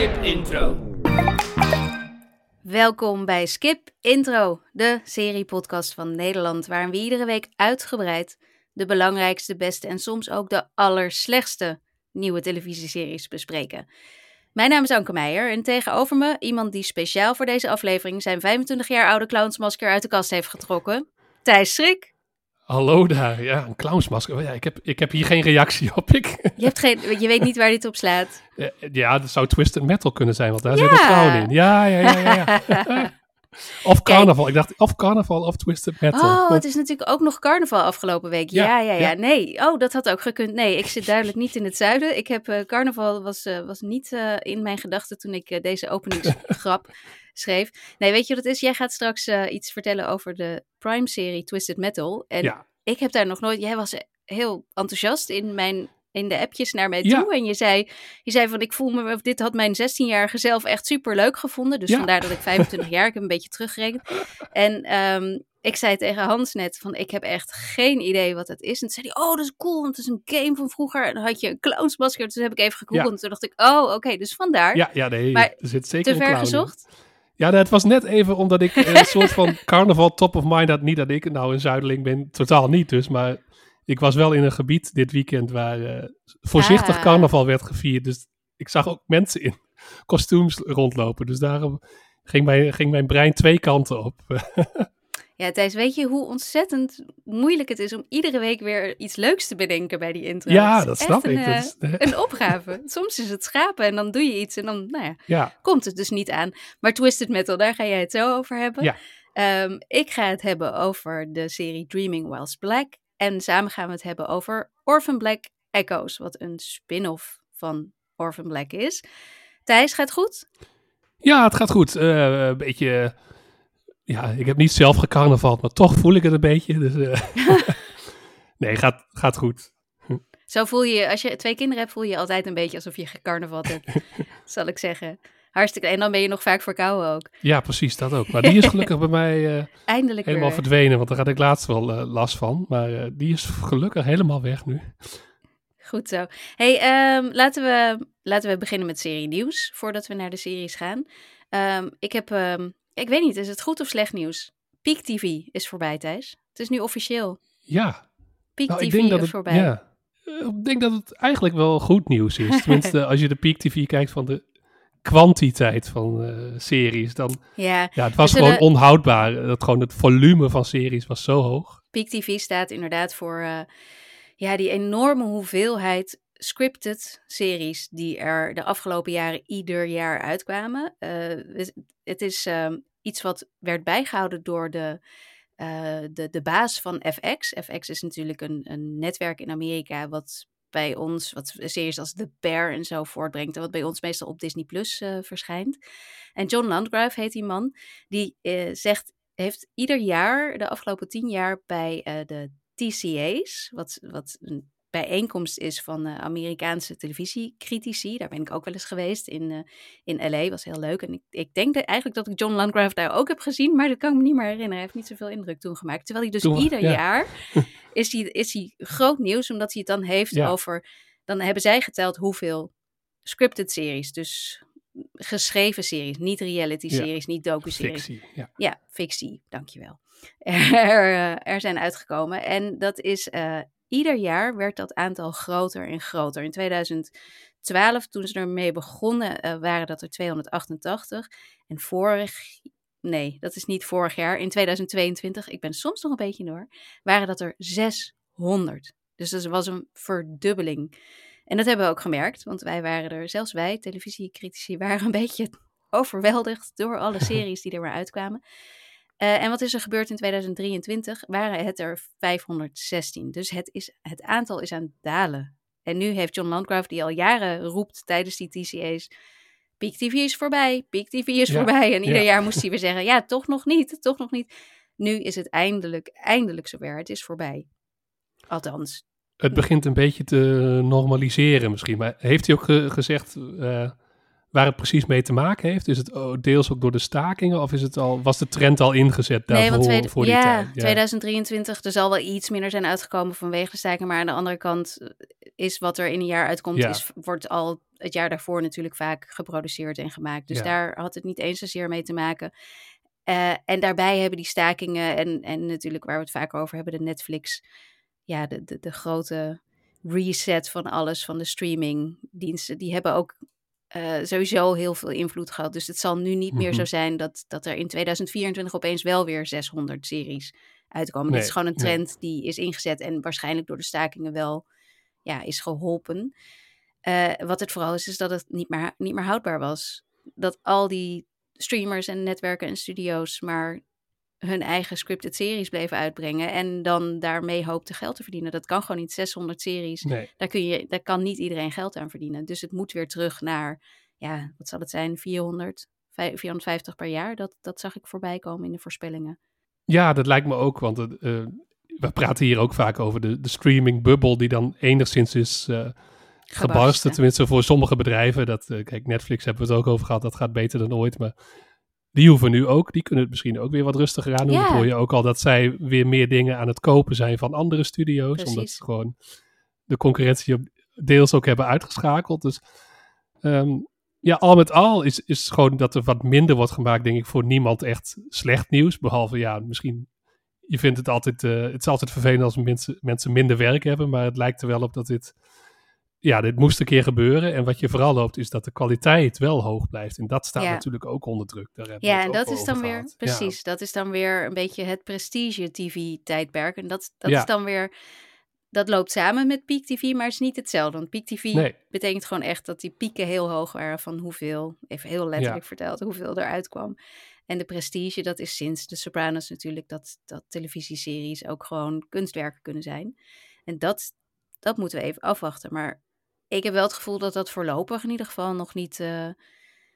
Skip Intro. Welkom bij Skip Intro, de seriepodcast van Nederland, waarin we iedere week uitgebreid de belangrijkste, beste en soms ook de allerslechtste nieuwe televisieseries bespreken. Mijn naam is Anke Meijer en tegenover me iemand die speciaal voor deze aflevering zijn 25 jaar oude clownsmasker uit de kast heeft getrokken. Thijs Schrik. Hallo daar, ja, een clownsmasker. Oh Ja, ik, heb, ik heb hier geen reactie op. Ik, Je, hebt geen, je weet niet waar dit op slaat. ja, dat zou Twisted Metal kunnen zijn, want daar zit een clown in. Ja, ja, ja, ja. ja. of carnaval. Ik dacht of carnaval of Twisted Metal. Oh, het is natuurlijk ook nog carnaval afgelopen week. Ja, ja, Ja, ja. ja. Nee, oh, dat had ook gekund. Nee, ik zit duidelijk niet in het zuiden. Ik heb eh, carnaval was, eh, was niet eh, in mijn gedachten toen ik deze openingsgrap schreef. Nee, weet je wat het is? Jij gaat straks iets vertellen over de Prime-serie Twisted Metal. En Ja. ik heb daar nog nooit... Jij was heel enthousiast in mijn... In de appjes naar mij Ja. toe. En je zei, je zei van, ik voel me, of dit had mijn 16-jarige zelf echt super leuk gevonden. Dus Ja. vandaar dat ik 25 jaar, ik heb een beetje teruggerekend. En ehm, ik zei tegen Hans net van, ik heb echt geen idee wat het is. En toen zei hij, oh, dat is cool, want het is een game van vroeger. En dan had je een clownsmasker. Dus toen heb ik even gegoogeld. Ja. En toen dacht ik, oh, oké, dus vandaar. Ja, ja, nee, Maar er zit zeker Te ver gezocht? Ja, het was net even omdat ik een soort van carnaval top of mind had. Niet dat ik nou een zuideling ben, totaal niet dus. Maar ik was wel in een gebied dit weekend waar eh, voorzichtig Ah. carnaval werd gevierd. Dus ik zag ook mensen in kostuums rondlopen. Dus daarom ging mijn, ging mijn brein twee kanten op. Ja, Thijs, weet je hoe ontzettend moeilijk het is om iedere week weer iets leuks te bedenken bij die intro? ja, dat snap een, ik. eh, Dat is, een opgave. Soms is het schapen en dan doe je iets en dan, nou ja, ja, komt het dus niet aan. Maar Twisted Metal, daar ga jij het zo over hebben. Ja. Ehm, ik ga het hebben over de serie Dreaming Whilst Black. En samen gaan we het hebben over Orphan Black Echoes, wat een spin-off van Orphan Black is. Thijs, gaat het goed? ja, het gaat goed. Eh, een beetje... ja, ik heb niet zelf gecarnavald, maar toch voel ik het een beetje. Dus, eh, nee, gaat, gaat goed. Zo voel je, als je twee kinderen hebt, voel je je altijd een beetje alsof je gecarnaval hebt, zal ik zeggen. Hartstikke. En dan ben je nog vaak verkouden ook. Ja, precies, dat ook. Maar die is gelukkig bij mij Eindelijk helemaal weer. verdwenen, want daar had ik laatst wel eh, last van. Maar eh, die is gelukkig helemaal weg nu. Goed zo. Hey, ehm, laten, we, laten we beginnen met serie nieuws, voordat we naar de series gaan. Ehm, ik heb, ehm, ik weet niet, is het goed of slecht nieuws? Peak TV is voorbij, Thijs. Het is nu officieel. Ja, Peak nou, TV is het, voorbij. ja, ik denk dat het eigenlijk wel goed nieuws is. Tenminste, als je de Peak TV kijkt van de kwantiteit van eh, series, dan Ja, ja, het was zullen- gewoon onhoudbaar. Dat gewoon het volume van series was zo hoog. Peak TV staat inderdaad voor eh, ja, die enorme hoeveelheid scripted series die er de afgelopen jaren ieder jaar uitkwamen. Eh, het- het is ehm, iets wat werd bijgehouden door de, eh, de, de baas van FX. FX is natuurlijk een, een netwerk in Amerika wat bij ons, wat series als The Bear en zo voortbrengt. En wat bij ons meestal op Disney Plus eh, verschijnt. En John Landgraf heet die man. Die eh, zegt heeft ieder jaar, de afgelopen tien jaar, bij eh, de TCA's, wat, wat een bijeenkomst is van Amerikaanse televisiecritici. Daar ben ik ook wel eens geweest in, in LA, was heel leuk. En ik, ik denk dat, eigenlijk dat ik John Landgraf daar ook heb gezien, maar dat kan ik me niet meer herinneren. Hij heeft niet zoveel indruk toen gemaakt. Terwijl hij dus ieder ja. jaar is hij, is hij groot nieuws, omdat hij het dan heeft Ja. over, dan hebben zij geteld hoeveel scripted series, dus geschreven series, niet reality Ja. series, niet docu-series. Fictie, ja. Ja, fictie, dankjewel. Er, eh, er zijn uitgekomen. En dat is, eh, ieder jaar werd dat aantal groter en groter. In 2012, toen ze ermee begonnen, eh, waren dat er 288. En vorig, nee, dat is niet vorig jaar, in 2022, ik ben soms nog een beetje door, waren dat er 600. Dus dat was een verdubbeling. En dat hebben we ook gemerkt, want wij waren er, zelfs wij, televisiecritici, waren een beetje overweldigd door alle series die er maar uitkwamen. Eh, en wat is er gebeurd in 2023? Waren het er 516. Dus het, is, het aantal is aan het dalen. En nu heeft John Landgraf, die al jaren roept tijdens die TCA's... Peak TV is voorbij, Peak TV is Ja, voorbij. En ieder ja. jaar moest hij weer zeggen, ja, toch nog niet, toch nog niet. Nu is het eindelijk, eindelijk zover. Het is voorbij. Althans, Het begint een beetje te normaliseren misschien. Maar heeft hij ook ge- gezegd eh, waar het precies mee te maken heeft? Is het oh, deels ook door de stakingen of is het al, was de trend al ingezet daarvoor nee, want tweede- voor die ja, tijd? 2023, er zal wel iets minder zijn uitgekomen vanwege de staking. Maar aan de andere kant is wat er in een jaar uitkomt, Ja. is, wordt al het jaar daarvoor natuurlijk vaak geproduceerd en gemaakt. Dus Ja. daar had het niet eens zozeer mee te maken. Eh, en daarbij hebben die stakingen en, en natuurlijk waar we het vaak over hebben, de Netflix, ja, de, de, de grote reset van alles, van de streamingdiensten, die hebben ook eh, sowieso heel veel invloed gehad. Dus het zal nu niet meer zo Mhm. zijn dat, dat er in 2024 opeens wel weer 600 series uitkomen. Dit Nee, is gewoon een nee. trend die is ingezet en waarschijnlijk door de stakingen wel ja, is geholpen. Eh, wat het vooral is, is dat het niet meer, niet meer houdbaar was. Dat al die streamers en netwerken en studio's maar hun eigen scripted series bleven uitbrengen en dan daarmee hoopten geld te verdienen. Dat kan gewoon niet. 600 series, Nee. daar, kun je, daar kan niet iedereen geld aan verdienen. Dus het moet weer terug naar, ja, wat zal het zijn, 400, vij- 450 per jaar. Dat, dat zag ik voorbij komen in de voorspellingen. Ja, dat lijkt me ook, want eh, we praten hier ook vaak over de, de streaming-bubbel die dan enigszins is eh, gebarsten. Gebarsten. Tenminste, voor sommige bedrijven. Dat, eh, kijk, Netflix hebben we het ook over gehad, dat gaat beter dan ooit. Maar die hoeven nu ook, die kunnen het misschien ook weer wat rustiger aan doen. Dat hoor je ook al dat zij weer meer dingen aan het kopen zijn van andere studio's. Omdat ze gewoon de concurrentie op deels ook hebben uitgeschakeld. Dus ehm, ja, al met al is, is gewoon dat er wat minder wordt gemaakt, denk ik, voor niemand echt slecht nieuws. Behalve, ja, misschien, je vindt het altijd, eh, het is altijd vervelend als mensen, mensen minder werk hebben, maar het lijkt er wel op dat dit, ja, dit moest een keer gebeuren. En wat je vooral hoopt, is dat de kwaliteit wel hoog blijft. En dat staat Ja. natuurlijk ook onder druk. Daar Ja, en dat is dan weer, gehad. Ja. precies, dat is dan weer een beetje het prestige-tv-tijdperk. En dat, dat Ja. is dan weer, dat loopt samen met Peak TV, maar het is niet hetzelfde. Want Peak TV Nee, betekent gewoon echt dat die pieken heel hoog waren van hoeveel, even heel letterlijk verteld, hoeveel eruit kwam. En de prestige, dat is sinds de Sopranos natuurlijk, dat, dat televisieseries ook gewoon kunstwerken kunnen zijn. En dat, dat moeten we even afwachten. Maar ik heb wel het gevoel dat dat voorlopig in ieder geval nog niet, eh,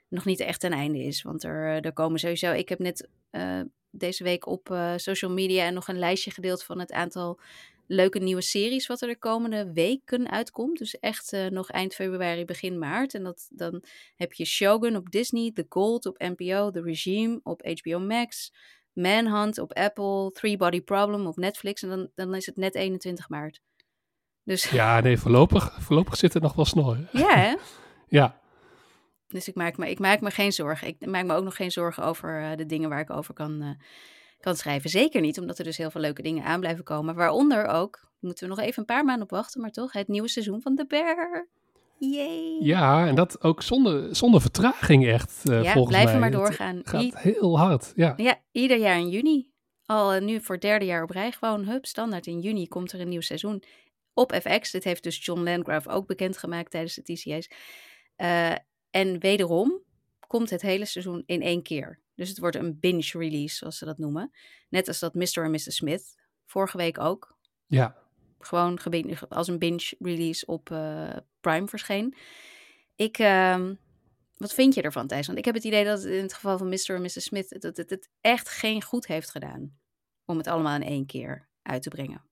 nog niet echt een einde is. Want er, eh, er komen sowieso, ik heb net eh, deze week op social media nog een lijstje gedeeld van het aantal leuke nieuwe series wat er de komende weken uitkomt. Dus echt nog eind februari, begin maart. En dat, dan heb je Shogun op Disney, The Gold op NPO, The Regime op HBO Max, Manhunt op Apple, Three Body Problem op Netflix. En dan, dan is het net 21 maart. Dus ja, ja, nee, voorlopig, voorlopig zit het nog wel snor. hè? Ja, Dus ik maak, me, ik maak me geen zorgen. Ik maak me ook nog geen zorgen over eh, de dingen waar ik over kan, eh, kan schrijven. Zeker niet, omdat er dus heel veel leuke dingen aan blijven komen. Waaronder ook, moeten we nog even een paar maanden op wachten, maar toch, het nieuwe seizoen van The Bear. Yay! ja, en dat ook zonder, zonder vertraging echt, eh Ja, volgens blijven mij. maar Het doorgaan. I- gaat heel hard, ja. ja, ieder jaar in juni. Al nu voor het derde jaar op rij gewoon, hup, standaard in juni komt er een nieuw seizoen. Op FX, dit heeft dus John Landgraf ook bekendgemaakt tijdens de TCA's. Eh, en wederom komt het hele seizoen in één keer. Dus het wordt een binge release, zoals ze dat noemen. Net als dat Mr. en Mr. Smith vorige week ook. Ja, Gewoon als een binge release op eh, Prime verscheen. Ik, ehm, wat vind je ervan, Thijs? Want ik heb het idee dat het in het geval van Mr. en Mr. Smith... dat het het echt geen goed heeft gedaan om het allemaal in één keer uit te brengen.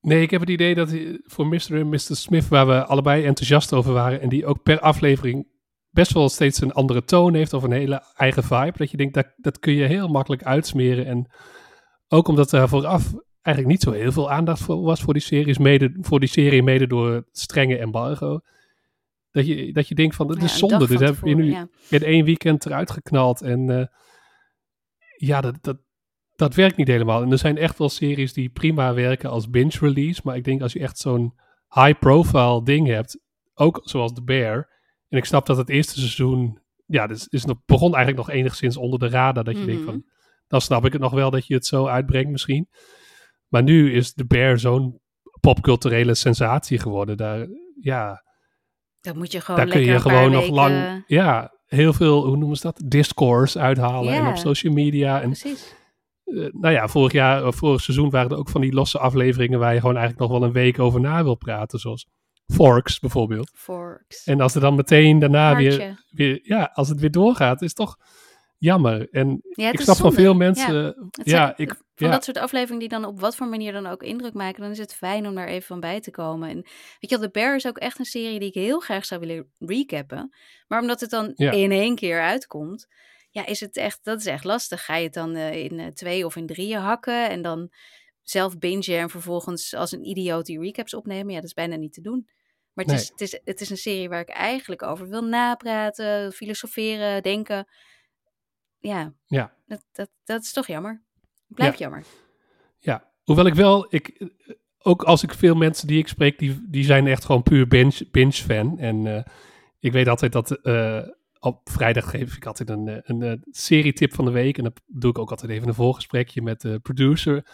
Nee, ik heb het idee dat hij- voor Mr. en Mr. Smith, waar we allebei enthousiast over waren, en die ook per aflevering best wel steeds een andere toon heeft of een hele eigen vibe, dat je denkt, dat, dat kun je heel makkelijk uitsmeren. En ook omdat er vooraf eigenlijk niet zo heel veel aandacht voor was voor die, series, mede, voor die serie, mede door het strenge embargo. Dat je, dat je denkt van, dat Ja, is zonde, dit heb je nu ja. in één weekend eruit geknald. En eh, ja, dat, dat, dat werkt niet helemaal. En er zijn echt wel series die prima werken als binge release. Maar ik denk als je echt zo'n high profile ding hebt, ook zoals The Bear. En ik snap dat het eerste seizoen, ja, dus is nog, begon eigenlijk nog enigszins onder de radar. Dat je denkt Mhm. van, dan snap ik het nog wel dat je het zo uitbrengt misschien. Maar nu is The Bear zo'n popculturele sensatie geworden. Daar, ja, Dan moet je gewoon daar kun je gewoon nog weken- lang, ja, heel veel, hoe noemen ze dat, discourse uithalen. En op social media. En Precies. Eh, nou ja, vorig jaar, of vorig seizoen waren er ook van die losse afleveringen waar je gewoon eigenlijk nog wel een week over na wil praten. Zoals Forks bijvoorbeeld. Forks. En als er dan meteen daarna weer, weer, ja, als het weer doorgaat, is toch jammer. En Ja, ik snap van veel mensen, Ja. ja, Het ja zijn ik, van ja, dat soort afleveringen die dan op wat voor manier dan ook indruk maken, dan is het fijn om daar even van bij te komen. En weet je wel, The Bear is ook echt een serie die ik heel graag zou willen recappen. Maar omdat het dan in één keer uitkomt, ja, is het echt, dat is echt lastig. Ga je het dan eh, in eh, twee of in drieën hakken en dan zelf bingen en vervolgens als een idioot die recaps opnemen? Ja, dat is bijna niet te doen. Maar het, Nee. is, het, is, het is een serie waar ik eigenlijk over wil napraten, filosoferen, denken. Ja, Ja. dat, dat, dat is toch jammer. Blijft jammer. Ja, hoewel ik wel, ik, eh, ook als ik veel mensen die ik spreek, die, die zijn echt gewoon puur binge, binge fan. En ik weet altijd dat op vrijdag geef ik altijd een, eh, een, eh, serietip van de week. En dan doe ik ook altijd even een voorgesprekje met de producer.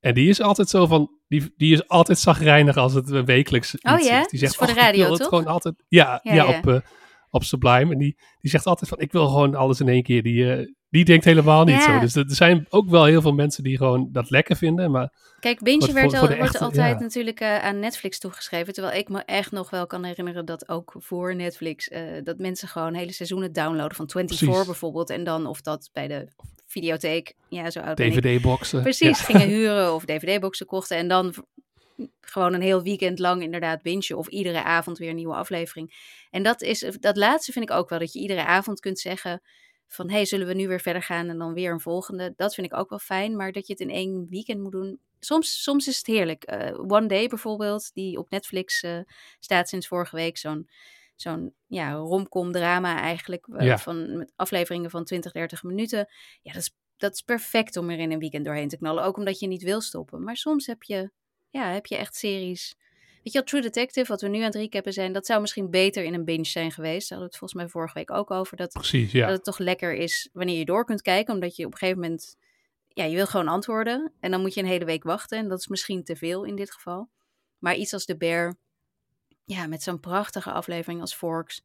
En die is altijd zo van, die, die is altijd zagrijnig als het eh, wekelijks iets Oh ja? is. Die is voor de "Och, ik wil radio, toch? gewoon altijd, ja, Ja, ja, ja. op, op Sublime. En die, die zegt altijd van, ik wil gewoon alles in één keer. Die, eh, die denkt helemaal niet Ja. zo. Dus er zijn ook wel heel veel mensen die gewoon dat lekker vinden. Maar Kijk, Voor- werd al, wordt echte- altijd ja. natuurlijk eh, aan Netflix toegeschreven. Terwijl ik me echt nog wel kan herinneren dat ook voor Netflix... eh, dat mensen gewoon hele seizoenen downloaden van 24 Precies. bijvoorbeeld. En dan of dat bij de videotheek, ja zo oud. DVD-boxen. Precies, Ja. gingen huren of dvd-boxen kochten. En dan gewoon een heel weekend lang inderdaad bingen. Of iedere avond weer een nieuwe aflevering. En dat, is, dat laatste vind ik ook wel. Dat je iedere avond kunt zeggen van... hey, zullen we nu weer verder gaan en dan weer een volgende. Dat vind ik ook wel fijn. Maar dat je het in één weekend moet doen... Soms, soms is het heerlijk. Eh, One Day bijvoorbeeld, die op Netflix eh, staat sinds vorige week. Zo'n zo'n ja, romcom drama eigenlijk. eh, Ja. van, met afleveringen van 20, 30 minuten. Ja, dat is dat is perfect om er in een weekend doorheen te knallen. Ook omdat je niet wil stoppen. Maar soms heb je, ja, heb je echt series. Weet je wel, True Detective, wat we nu aan het recappen zijn, dat zou misschien beter in een binge zijn geweest. Daar hadden we het volgens mij vorige week ook over. Dat, Precies, ja. dat het toch lekker is wanneer je door kunt kijken. Omdat je op een gegeven moment, ja, je wil gewoon antwoorden. En dan moet je een hele week wachten. En dat is misschien te veel in dit geval. Maar iets als The Bear, ja, met zo'n prachtige aflevering als Forks,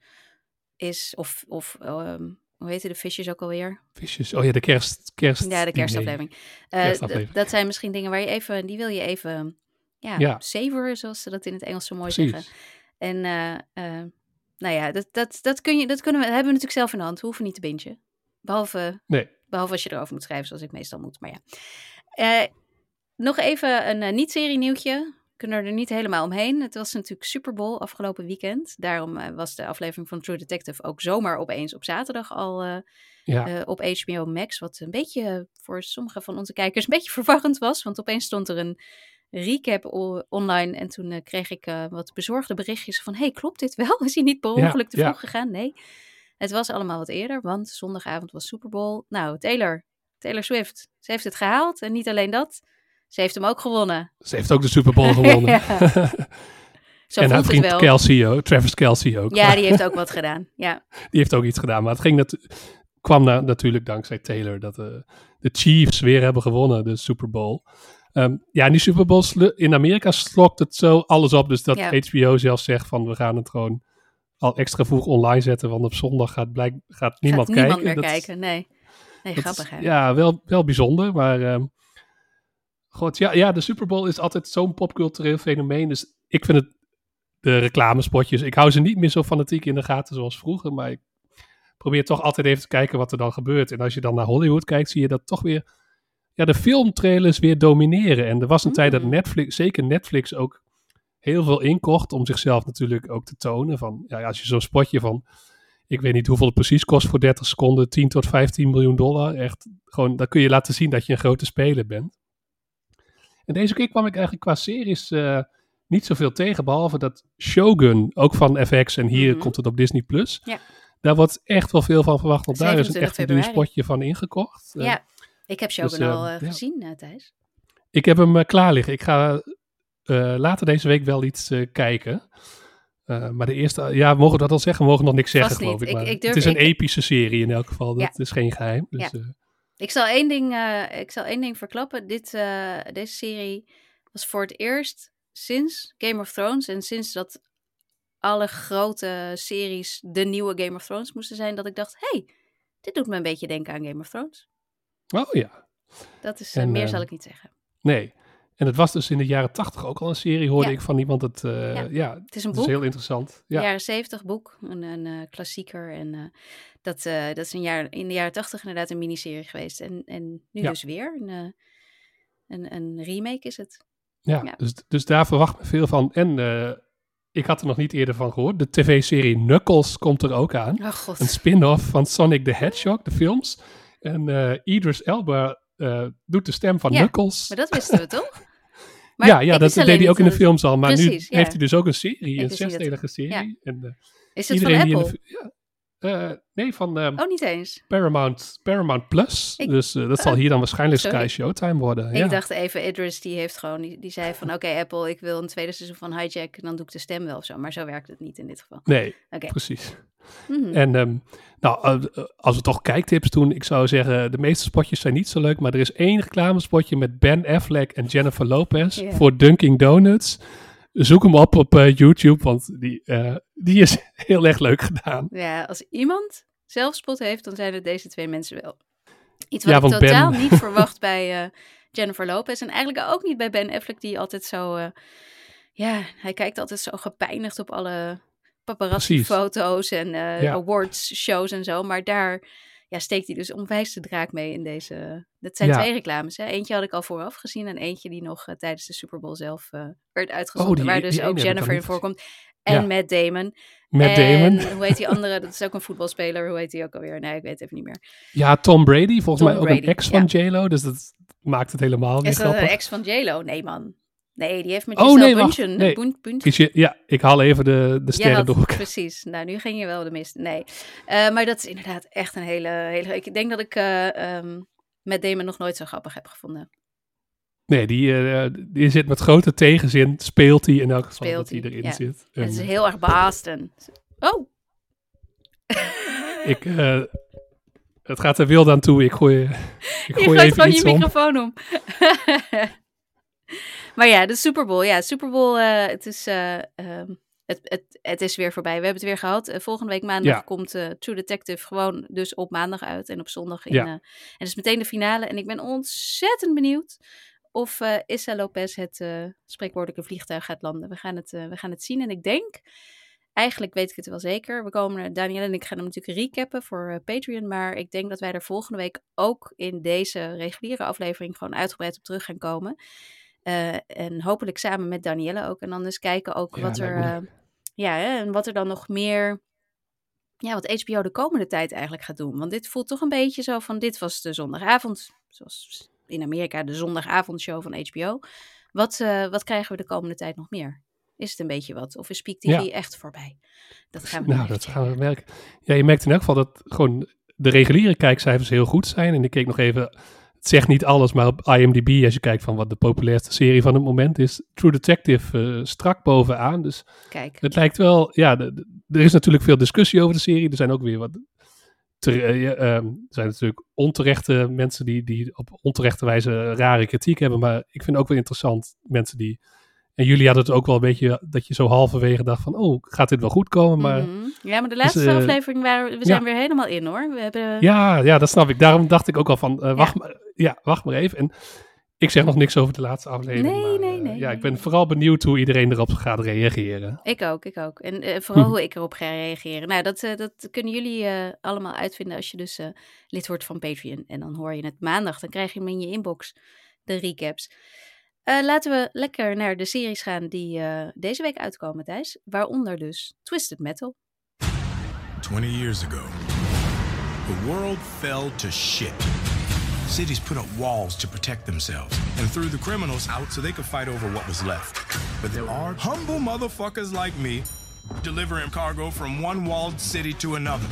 is, of, of ehm, hoe heette de visjes ook alweer? Visjes. Oh ja, de kerst. kerst Ja, de kerstaflevering. Eh, Kerstaflevering. dat zijn misschien dingen waar je even, die wil je even, ja, Ja. savoren, zoals ze dat in het Engels zo mooi Precies. zeggen. En, eh, eh, nou ja, dat, dat, dat, kun je, dat kunnen we, hebben we natuurlijk zelf in de hand. We hoeven niet te bingen. Behalve, Nee. behalve als je erover moet schrijven, zoals ik meestal moet. Maar ja. Eh, nog even een niet-serie nieuwtje. We kunnen er niet helemaal omheen. Het was natuurlijk Super Bowl afgelopen weekend. Daarom was de aflevering van True Detective ook zomaar opeens op zaterdag al Ja. op HBO Max. Wat een beetje voor sommige van onze kijkers een beetje verwarrend was. Want opeens stond er een recap online. En toen eh, kreeg ik eh, wat bezorgde berichtjes van... hey, klopt dit wel? Is hij niet per Ja, ongeluk te ja. vroeg gegaan? Nee. Het was allemaal wat eerder, want zondagavond was Super Bowl. Nou, Taylor, Taylor Swift, ze heeft het gehaald. En niet alleen dat, ze heeft hem ook gewonnen. Ze heeft ook de Super Bowl gewonnen. Zo en haar vriend. Kelsey ook. Travis Kelsey ook. Ja, die heeft ook wat gedaan. Ja, Die heeft ook iets gedaan. Maar het ging natu- kwam na- natuurlijk dankzij Taylor dat eh, de Chiefs weer hebben gewonnen, de Super Bowl. Ehm, ja, en die Super Bowl in Amerika slokt het zo alles op. Dus dat Ja. HBO zelfs zegt van we gaan het gewoon al extra vroeg online zetten. Want op zondag gaat, blijk, gaat niemand gaat niemand kijken. meer Dat is- kijken. Nee, nee grappig is, hè? Ja, wel, wel bijzonder. Maar ehm, god, ja, ja, de Super Bowl is altijd zo'n popcultureel fenomeen. Dus ik vind het, de reclamespotjes, ik hou ze niet meer zo fanatiek in de gaten zoals vroeger. Maar ik probeer toch altijd even te kijken wat er dan gebeurt. En als je dan naar Hollywood kijkt, zie je dat toch weer ja, de filmtrailers weer domineren. En er was een tijd dat Mm. Netflix, zeker Netflix, ook heel veel inkocht om zichzelf natuurlijk ook te tonen. Van, ja, als je zo'n spotje van, ik weet niet hoeveel het precies kost voor 30 seconden, 10 tot 15 miljoen dollar. Echt, gewoon, dan kun je laten zien dat je een grote speler bent. En deze keer kwam ik eigenlijk qua series eh, niet zoveel tegen, behalve dat Shogun, ook van FX, en hier Mhm. komt het op Disney+. Plus. Ja. Daar wordt echt wel veel van verwacht, want daar is een 27 echt een duur spotje van ingekocht. Eh, Ja, ik heb Shogun dus, eh, al eh, ja. gezien, eh, Thijs. Ik heb hem eh, klaar liggen. Ik ga eh, later deze week wel iets eh, kijken. Eh, maar de eerste, ja, mogen we dat al zeggen? We mogen nog niks zeggen, geloof ik. Ik- Maar ik durf- het is een ik- epische serie in elk geval. Dat Ja. is geen geheim. Dus, Ja. eh, Ik zal één ding, eh, ik zal één ding verklappen. Dit, eh, deze serie was voor het eerst sinds Game of Thrones en sinds dat alle grote series de nieuwe Game of Thrones moesten zijn, dat ik dacht, hey, dit doet me een beetje denken aan Game of Thrones. Oh ja, Dat is, eh, En, meer eh, zal ik niet zeggen. nee. En het was dus in de jaren tachtig ook al een serie, hoorde Ja. ik van iemand. Het, eh, Ja. ja. Het is een dat is boek, heel interessant. Ja, jaren zeventig boek, een, een klassieker. En dat, dat is een jaar, in de jaren tachtig inderdaad een miniserie geweest. En, en nu Ja. dus weer een, een, een remake is het. ja. Dus, dus daar verwacht me veel van. En ik had er nog niet eerder van gehoord. De tv-serie Knuckles komt er ook aan. Oh god. Een spin-off van Sonic the Hedgehog, de films. En eh Idris Elba eh, doet de stem van Ja, Knuckles. Maar dat wisten we toch? Maar ja, ja dat deed hij ook in de films al. Maar nu ja. heeft hij dus ook een serie, Ik een zesdelige serie. ja. En, eh, Is het van Apple? de... Eh, nee, van ehm, Oh, niet eens. Paramount, Paramount Plus. Ik- dus eh, dat zal hier dan waarschijnlijk sorry. Sky Showtime worden. ja. Ik dacht even, Idris die heeft gewoon, die, die zei van oké Apple, ik wil een tweede seizoen van Hijack, dan doe ik de stem wel of zo. Maar zo werkt het niet in dit geval. Nee, Oké. precies. Mhm. En ehm, nou, eh, als we toch kijktips doen, ik zou zeggen, de meeste spotjes zijn niet zo leuk, maar er is één reclamespotje met Ben Affleck en Jennifer Lopez voor Dunkin' Donuts. Zoek hem op op eh, YouTube, want die, eh, die is heel erg leuk gedaan. Ja, als iemand zelfspot heeft, dan zijn het deze twee mensen wel. Iets Ja, wat ik Ben- totaal niet verwacht bij eh, Jennifer Lopez. En eigenlijk ook niet bij Ben Affleck, die altijd zo... ja, hij kijkt altijd zo gepijnigd op alle paparazzi-foto's en Ja. awards-shows en zo. Maar daar ja, steekt hij dus onwijs de draak mee in deze... Dat zijn Ja. twee reclames, hè. Eentje had ik al vooraf gezien en eentje die nog eh, tijdens de Super Bowl zelf eh, werd uitgezonden. Oh, die- waar dus ook Jennifer in niet voorkomt. En Ja. Matt Damon. Met en, Damon. hoe heet die andere? Dat is ook een voetbalspeler. Hoe heet die ook alweer? Nee, ik weet het even niet meer. Ja, Tom Brady, volgens Tom mij ook een ex van ja. J-Lo, dus dat maakt het helemaal weer Is dat een ex van J-Lo? Nee, man. Nee, die heeft met Oh, Giselle nee, wacht. Nee. Je- ja, ik haal even de, de Ja, sterren dat- door. Precies. Nou, nu ging je wel de mist. Nee. Eh, maar dat is inderdaad echt een hele... hele ik denk dat ik eh ehm met Damon nog nooit zo grappig heb gevonden. Nee, die, eh, die zit met grote tegenzin, speelt hij in elk geval Speelt dat hij erin ja. zit. Het is En, heel erg Boston. Oh, ik, het gaat er wild aan toe. Ik gooi, ik je gooi gooit even gewoon iets je microfoon om. maar ja, de Super Bowl. Ja, Super Bowl, eh, het, is, eh, ehm, het, het, het is weer voorbij. We hebben het weer gehad. Eh, volgende week maandag Ja. komt True Detective gewoon dus op maandag uit. En op zondag in... Ja. en het is meteen de finale. En ik ben ontzettend benieuwd of Issa Lopez het spreekwoordelijke vliegtuig gaat landen. We gaan, het, we gaan het zien. En ik denk... Eigenlijk weet ik het wel zeker. We komen, Daniel en ik gaan hem natuurlijk recappen voor Patreon. Maar ik denk dat wij er volgende week ook in deze reguliere aflevering gewoon uitgebreid op terug gaan komen. Eh, en hopelijk samen met Danielle ook. En dan eens kijken ook Ja, wat er. eh, ja, hè, en wat er dan nog meer. Ja, wat HBO de komende tijd eigenlijk gaat doen. Want dit voelt toch een beetje zo van: dit was de zondagavond. Zoals in Amerika de zondagavondshow van HBO. Wat, eh, wat krijgen we de komende tijd nog meer? Is het een beetje wat? Of is Peak TV Ja. echt voorbij? Dat gaan we Nou, dat gaan we merken. Ja, je merkt in elk geval dat gewoon de reguliere kijkcijfers heel goed zijn. En ik keek nog even, het zegt niet alles, maar op IMDb, als je kijkt van wat de populairste serie van het moment is, True Detective eh, strak bovenaan. Dus Kijk. het lijkt wel, ja, de- de- er is natuurlijk veel discussie over de serie. Er zijn ook weer wat, ter- eh, ehm, er zijn natuurlijk onterechte mensen die, die op onterechte wijze rare kritiek hebben. Maar ik vind ook wel interessant mensen die, en jullie hadden het ook wel een beetje, dat je zo halverwege dacht van, oh, gaat dit wel goed komen? Maar Mhm. Ja, maar de laatste eh, aflevering waren we zijn ja. weer helemaal in hoor. We hebben. Ja, ja, dat snap ik. Daarom dacht ik ook al van, eh, wacht, maar, ja, wacht maar even. En ik zeg nog niks over de laatste aflevering. Nee, maar, nee, eh, nee, Ja, ik ben vooral benieuwd hoe iedereen erop gaat reageren. Ik ook, ik ook. En vooral Mhm. hoe ik erop ga reageren. Nou, dat, dat kunnen jullie allemaal uitvinden als je dus lid wordt van Patreon. En dan hoor je het maandag. Dan krijg je hem in je inbox, de recaps. Eh, laten we lekker naar de series gaan die eh, deze week uitkomen, Thijs. Waaronder dus Twisted Metal. 20 years ago, the world fell to shit. Cities put up walls to protect themselves and threw the criminals out so they could fight over what was left. But there are humble motherfuckers like me delivering cargo from one walled city to another.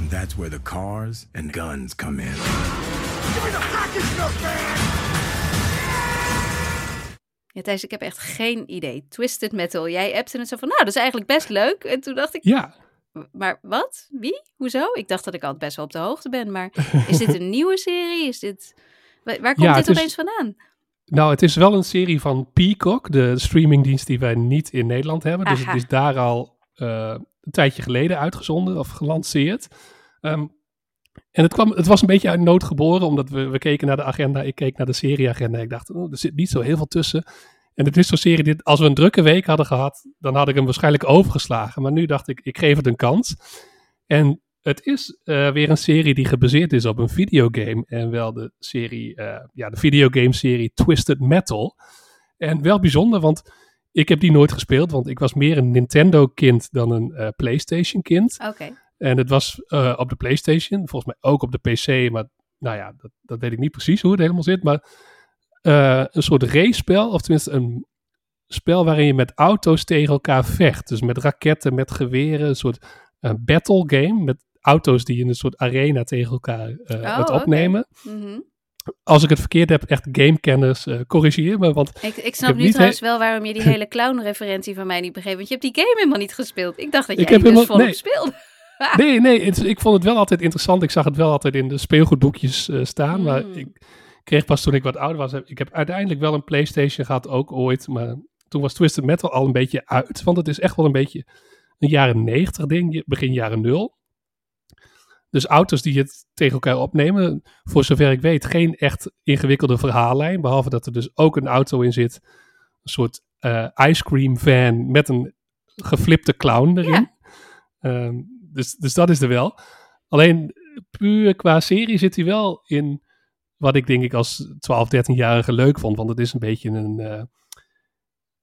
And that's where the cars and guns come in. Ja, Thijs, ik heb echt geen idee. Twisted Metal. Jij appte het zo van, nou, dat is eigenlijk best leuk. En toen dacht ik, Ja, maar wat? Wie? Hoezo? Ik dacht dat ik altijd best wel op de hoogte ben. Maar is dit een nieuwe serie? Is dit... Waar komt Ja, dit is- opeens vandaan? nou, het is wel een serie van Peacock, de streamingdienst die wij niet in Nederland hebben. Dus het is daar al eh, een tijdje geleden uitgezonden of gelanceerd. Ehm, en het, kwam, het was een beetje uit nood geboren, omdat we, we keken naar de agenda. Ik keek naar de serieagenda. Ik dacht, oh, er zit niet zo heel veel tussen. En het is zo'n serie, dit, als we een drukke week hadden gehad, dan had ik hem waarschijnlijk overgeslagen. Maar nu dacht ik, ik geef het een kans. En het is eh, weer een serie die gebaseerd is op een videogame. En wel de serie, eh, ja, de videogame-serie Twisted Metal. En wel bijzonder, want ik heb die nooit gespeeld, want ik was meer een Nintendo-kind dan een eh, PlayStation-kind. Oké. En het was eh, op de PlayStation, volgens mij ook op de PC, maar nou ja, dat, dat weet ik niet precies hoe het helemaal zit. Maar eh, een soort race-spel, of tenminste een spel waarin je met auto's tegen elkaar vecht. Dus met raketten, met geweren, een soort uh, battle game met auto's die in een soort arena tegen elkaar uh, Oh, het opnemen. Mhm. Als ik het verkeerd heb, echt gamekenners, eh corrigeer me, want Ik, ik snap nu niet trouwens wel waarom je die hele clown-referentie van mij niet begreep. Want je hebt die game helemaal niet gespeeld. Ik dacht dat Ik heb die dus volop nee. speelde. Nee, nee, het- ik vond het wel altijd interessant. Ik zag het wel altijd in de speelgoedboekjes eh, staan. Maar Mm. ik kreeg pas toen ik wat ouder was. Ik heb uiteindelijk wel een PlayStation gehad, ook ooit. Maar toen was Twisted Metal al een beetje uit. Want het is echt wel een beetje een jaren 90 ding, begin jaren nul. Dus auto's die het tegen elkaar opnemen. Voor zover ik weet, geen echt ingewikkelde verhaallijn. Behalve dat er dus ook een auto in zit. Een soort eh, ice cream van met een geflipte clown erin. Ja. Ehm, dus, dus dat is er wel. Alleen puur qua serie zit hij wel in wat ik denk ik als 12, 13-jarige leuk vond. Want het is een beetje een, eh,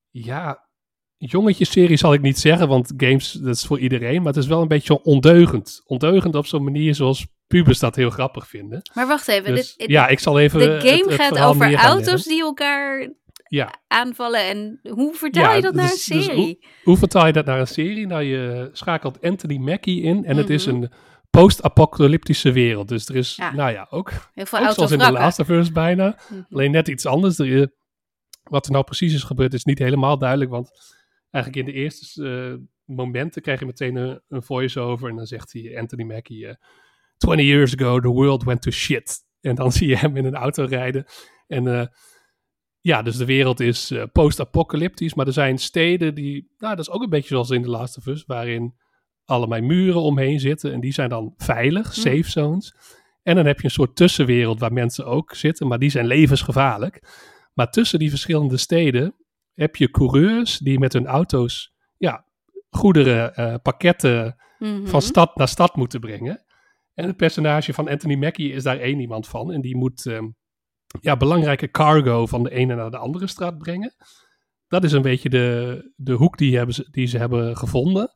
ja, jongetjesserie zal ik niet zeggen, want games, dat is voor iedereen. Maar het is wel een beetje zo ondeugend. Ondeugend op zo'n manier zoals pubers dat heel grappig vinden. Maar wacht even. Dus, dit, ja, ik zal even de game het gaat over auto's die elkaar Ja, aanvallen. En hoe vertaal Ja, je dat naar een dus- dus serie? hoe vertaal je dat naar een serie? Nou, je schakelt Anthony Mackie in en het is Mhm. een post-apocalyptische wereld. Dus er is, Ja. nou ja, ook Heel veel Ook zoals in. Last of Us bijna. Mhm. Alleen net iets anders. Er, wat er nou precies is gebeurd is niet helemaal duidelijk. Want eigenlijk in de eerste eh, momenten krijg je meteen een, een voice-over. En dan zegt hij, Anthony Mackie, eh 20 years ago the world went to shit. En dan zie je hem in een auto rijden. En eh, ja, dus de wereld is eh, post-apocalyptisch. Maar er zijn steden die, nou dat is ook een beetje zoals in The Last of Us. Waarin allemaal muren omheen zitten. En die zijn dan veilig, Hm. safe zones. En dan heb je een soort tussenwereld waar mensen ook zitten, maar die zijn levensgevaarlijk. Maar tussen die verschillende steden heb je coureurs die met hun auto's ja, goederen, eh, pakketten Mhm. van stad naar stad moeten brengen. En het personage van Anthony Mackie is daar één iemand van. En die moet ehm, ja, belangrijke cargo van de ene naar de andere straat brengen. Dat is een beetje de, de hoek die, hebben ze, die ze hebben gevonden.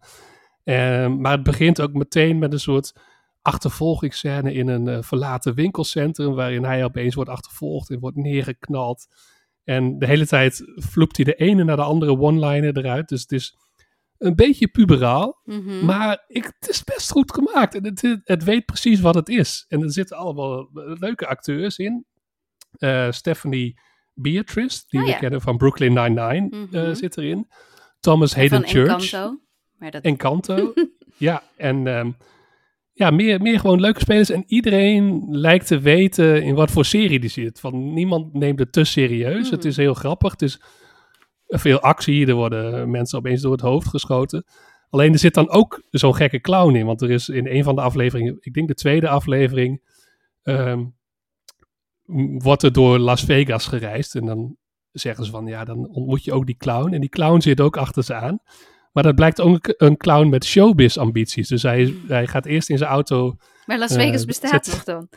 Ehm, maar het begint ook meteen met een soort achtervolgingsscène in een eh, verlaten winkelcentrum. Waarin hij opeens wordt achtervolgd en wordt neergeknald. En de hele tijd vloept hij de ene naar de andere one-liner eruit. Dus het is een beetje puberaal. Mhm. Maar ik, het is best goed gemaakt. En het, het weet precies wat het is. En er zitten allemaal leuke acteurs in. Eh, Stephanie Beatrice, die Oh we kennen van Brooklyn Nine-Nine, Mhm. eh, zit erin. Thomas En Hayden van Church. Encanto. Maar dat... Encanto. ja, en ehm, ja, meer, meer gewoon leuke spelers. En iedereen lijkt te weten in wat voor serie die zit. Van niemand neemt het te serieus. Het Mhm. is heel grappig. Het is veel actie. Er worden mensen opeens door het hoofd geschoten. Alleen er zit dan ook zo'n gekke clown in. Want er is in een van de afleveringen, ik denk de tweede aflevering, ehm, wordt er door Las Vegas gereisd. En dan zeggen ze van, ja, dan ontmoet je ook die clown. En die clown zit ook achter ze aan. Maar dat blijkt ook een clown met showbiz-ambities. Dus hij, hij gaat eerst in zijn auto. Maar Las Eh, Vegas bestaat zit- nog dan.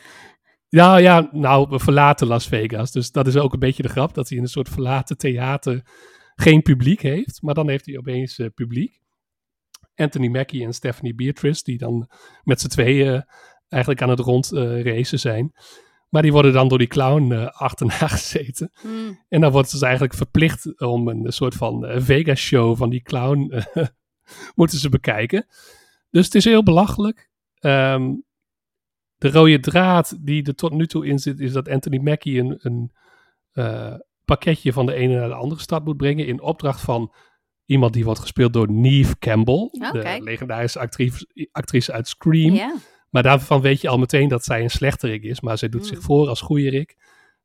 Ja, ja, nou, we verlaten Las Vegas. Dus dat is ook een beetje de grap. Dat hij in een soort verlaten theater geen publiek heeft. Maar dan heeft hij opeens eh, publiek. Anthony Mackie en Stephanie Beatrice, die dan met z'n tweeën eigenlijk aan het rond eh, racen zijn. Maar die worden dan door die clown eh, achterna gezeten. Hmm. En dan wordt ze dus eigenlijk verplicht om een soort van eh, Vegas-show van die clown eh, moeten ze bekijken. Dus het is heel belachelijk. Ehm, de rode draad die er tot nu toe in zit, is dat Anthony Mackie een, een pakketje van de ene naar de andere stad moet brengen. In opdracht van iemand die wordt gespeeld door Neve Campbell, Oh, de legendarische actrice, actrice uit Scream. Ja. Maar daarvan weet je al meteen dat zij een slechterik is, maar zij doet Hmm. zich voor als goeierik.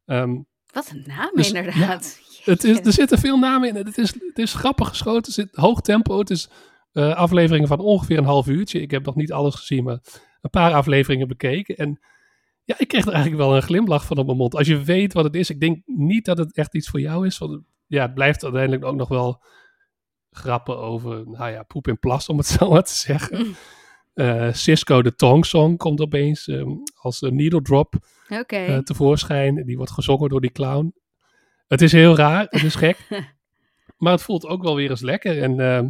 Ehm Wat een naam Dus, inderdaad. het is, er zitten veel namen in. Het is, het is grappig geschoten. Er zit hoog tempo. Het is eh, afleveringen van ongeveer een half uurtje. Ik heb nog niet alles gezien, maar een paar afleveringen bekeken. En ja, ik kreeg er eigenlijk wel een glimlach van op mijn mond. Als je weet wat het is. Ik denk niet dat het echt iets voor jou is. Want het- ja, het blijft uiteindelijk ook nog wel grappen over, nou ja, poep en plas, om het zo maar te zeggen. Mm. Eh, Cisco de Tong Song komt opeens ehm, als een needle drop eh, tevoorschijn. Die wordt gezongen door die clown. Het is heel raar, het is gek. maar het voelt ook wel weer eens lekker. En ehm,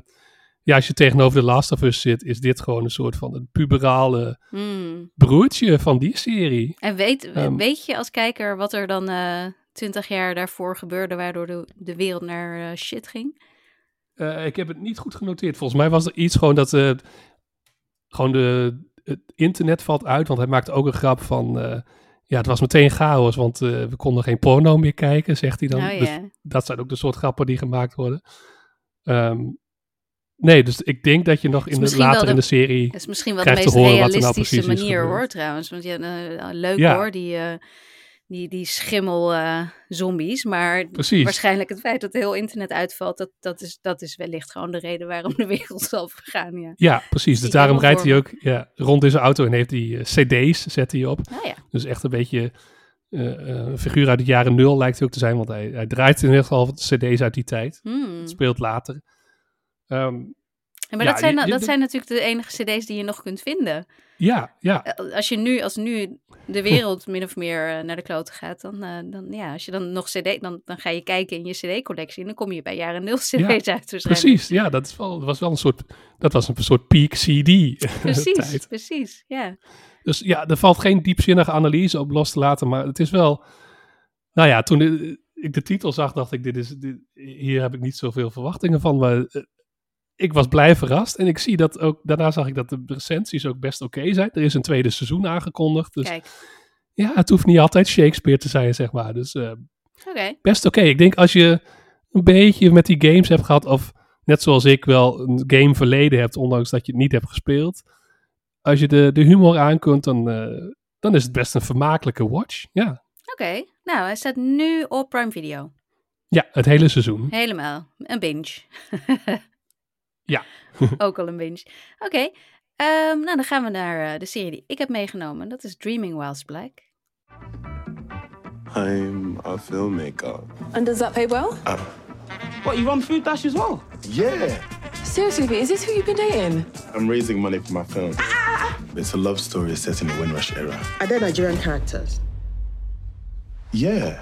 ja, als je tegenover The Last of Us zit, is dit gewoon een soort van een puberale Hmm. broertje van die serie. En weet, Ehm. weet je als kijker wat er dan eh, twintig jaar daarvoor gebeurde, waardoor de, de wereld naar eh, shit ging? Eh, ik heb het niet goed genoteerd. Volgens mij was er iets gewoon dat eh, gewoon de, het internet valt uit. Want hij maakt ook een grap van... eh, ja, het was meteen chaos, want eh, we konden geen porno meer kijken, zegt hij dan. Oh Dus dat zijn ook de soort grappen die gemaakt worden. Ehm, nee, dus ik denk dat je nog in de, later in de- serie... Dat is misschien wel de meest horen wat nou realistische precies is manier hoor, trouwens. Want ja, eh, leuk Ja. hoor, die, die, die schimmel eh, zombies. Maar Precies. waarschijnlijk het feit dat het heel internet uitvalt, dat, dat, is, dat is wellicht gewoon de reden waarom de wereld zal vergaan. Ja. Ja, precies. Dus ik daarom rijdt hij ook ja, rond in zijn auto en heeft hij eh, cd's, zet hij op. Nou ja, Dus echt een beetje eh, een figuur uit het jaren nul lijkt hij ook te zijn, want hij, hij draait in ieder geval cd's uit die tijd. Hmm. Het speelt later. Ehm, maar Ja, dat, zijn, dat zijn natuurlijk de enige cd's die je nog kunt vinden. ja, ja, Eh, Als je nu, als nu de wereld min of meer eh, naar de kloten gaat, dan, eh, dan ja, als je dan nog cd, dan, dan ga je kijken in je cd-collectie en dan kom je bij jaren nul cd's uit waarschijnlijk. precies. Ja, dat, is wel, dat was wel een soort, dat was een soort peak CD Precies, tijd. precies, ja. Dus ja, er valt geen diepzinnige analyse op los te laten, maar het is wel, nou ja, toen ik de titel zag, dacht ik, dit is, dit, hier heb ik niet zoveel verwachtingen van, maar ik was blij verrast. En ik zie dat ook, daarna zag ik dat de recensies ook best oké zijn. Er is een tweede seizoen aangekondigd, dus Kijk, ja, het hoeft niet altijd Shakespeare te zijn, zeg maar. Dus eh, best oké. Ik denk als je een beetje met die games hebt gehad, of net zoals ik wel een game verleden hebt, ondanks dat je het niet hebt gespeeld. Als je de, de humor aan kunt, dan, eh, dan is het best een vermakelijke watch. Ja, Oké, nou, hij staat nu op Prime Video. ja het hele seizoen. Helemaal. Een binge. Ja. Ook al een binge. Oké, ehm, nou dan gaan we naar eh, de serie die ik heb meegenomen. Dat is Dreaming Whilst Black. I'm a filmmaker. And does that pay well? What, you run Food Dash as well? Yeah. Seriously, is this who you've been dating? I'm raising money for my film. It's a love story set in the Windrush era. Are there Nigerian characters? Yeah.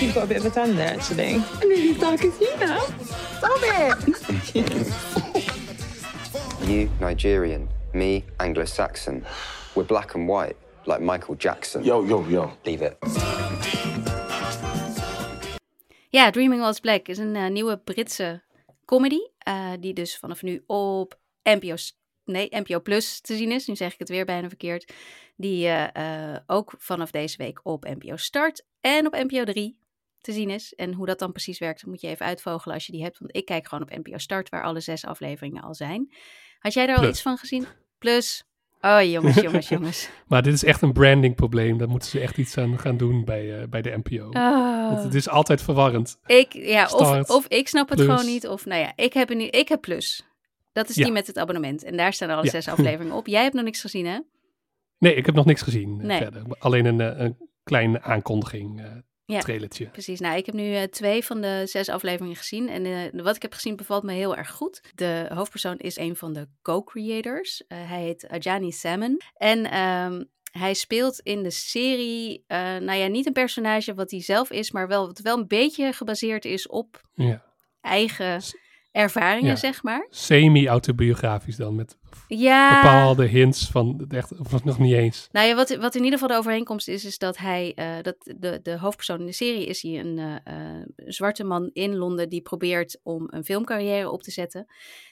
You've got a bit of a tan there, actually. I'm really dark as you now. Stop it! You, Nigerian. Me, Anglo Saxon. We're black and white, like Michael Jackson. Yo, yo, yo. Leave it. Ja, Dreaming Whilst Black is een eh, nieuwe Britse comedy. eh, die dus vanaf nu op NPO, nee, NPO Plus te zien is. Nu zeg ik het weer bijna verkeerd. Die eh, eh, ook vanaf deze week op NPO Start en op NPO 3 te zien is. En hoe dat dan precies werkt, moet je even uitvogelen als je die hebt. Want ik kijk gewoon op NPO Start, waar alle zes afleveringen al zijn. Had jij daar al iets van gezien? Plus. Oh, jongens, jongens, jongens. Maar dit is echt een branding probleem. Daar moeten ze echt iets aan gaan doen bij, eh, bij de NPO. Want Oh. het is altijd verwarrend. Ik, ja, of, Start, of ik snap het plus. gewoon niet. Of nou ja, ik heb, een, ik heb plus. Dat is Ja. die met het abonnement. En daar staan alle Ja. zes afleveringen op. Jij hebt nog niks gezien, hè? Nee, ik heb nog niks gezien eh, Nee. verder. Alleen een, eh, een kleine aankondiging, Ja. trailertje. Precies. Nou, ik heb nu eh, twee van de zes afleveringen gezien. En eh, wat ik heb gezien bevalt me heel erg goed. De hoofdpersoon is een van de co-creators. Eh, hij heet Ajani Salmon. En ehm, hij speelt in de serie, nou ja, niet een personage wat hij zelf is, maar wel, wat wel een beetje gebaseerd is op Ja. eigen ervaringen, Ja. zeg maar. Semi-autobiografisch dan, met Ja. bepaalde hints van het echt, of nog niet eens. Nou ja, wat, wat in ieder geval de overeenkomst is, is dat hij, eh, dat de, de hoofdpersoon in de serie is hij een eh, eh, zwarte man in Londen die probeert om een filmcarrière op te zetten.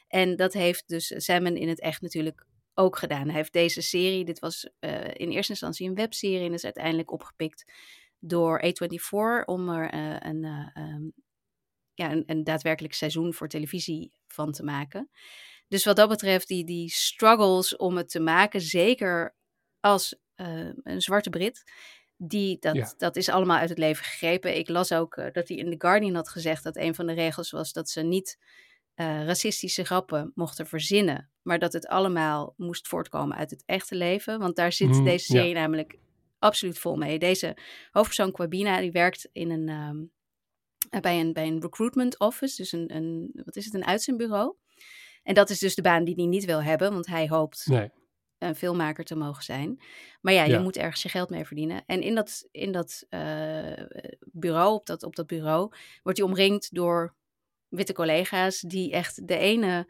En dat heeft dus Salmon in het echt natuurlijk ook gedaan. Hij heeft deze serie, dit was eh, in eerste instantie een webserie en is uiteindelijk opgepikt door A24 om er een, eh, ehm, ja, een, een daadwerkelijk seizoen voor televisie van te maken. Dus wat dat betreft, die, die struggles om het te maken, zeker als eh, een zwarte Brit, die, dat, Ja. dat is allemaal uit het leven gegrepen. Ik las ook eh, dat hij in The Guardian had gezegd dat een van de regels was dat ze niet eh, racistische grappen mochten verzinnen, maar dat het allemaal moest voortkomen uit het echte leven. Want daar zit Mhm, deze ja. serie namelijk absoluut vol mee. Deze hoofdpersoon Quabina, die werkt in een, ehm, eh, bij, een, bij een recruitment office, dus een, een, wat is het, een uitzendbureau. En dat is dus de baan die hij niet wil hebben, want hij hoopt Nee. een filmmaker te mogen zijn. Maar ja, je moet ergens je geld mee verdienen. En in dat, in dat eh, bureau, op dat, op dat bureau, wordt hij omringd door witte collega's die echt de ene,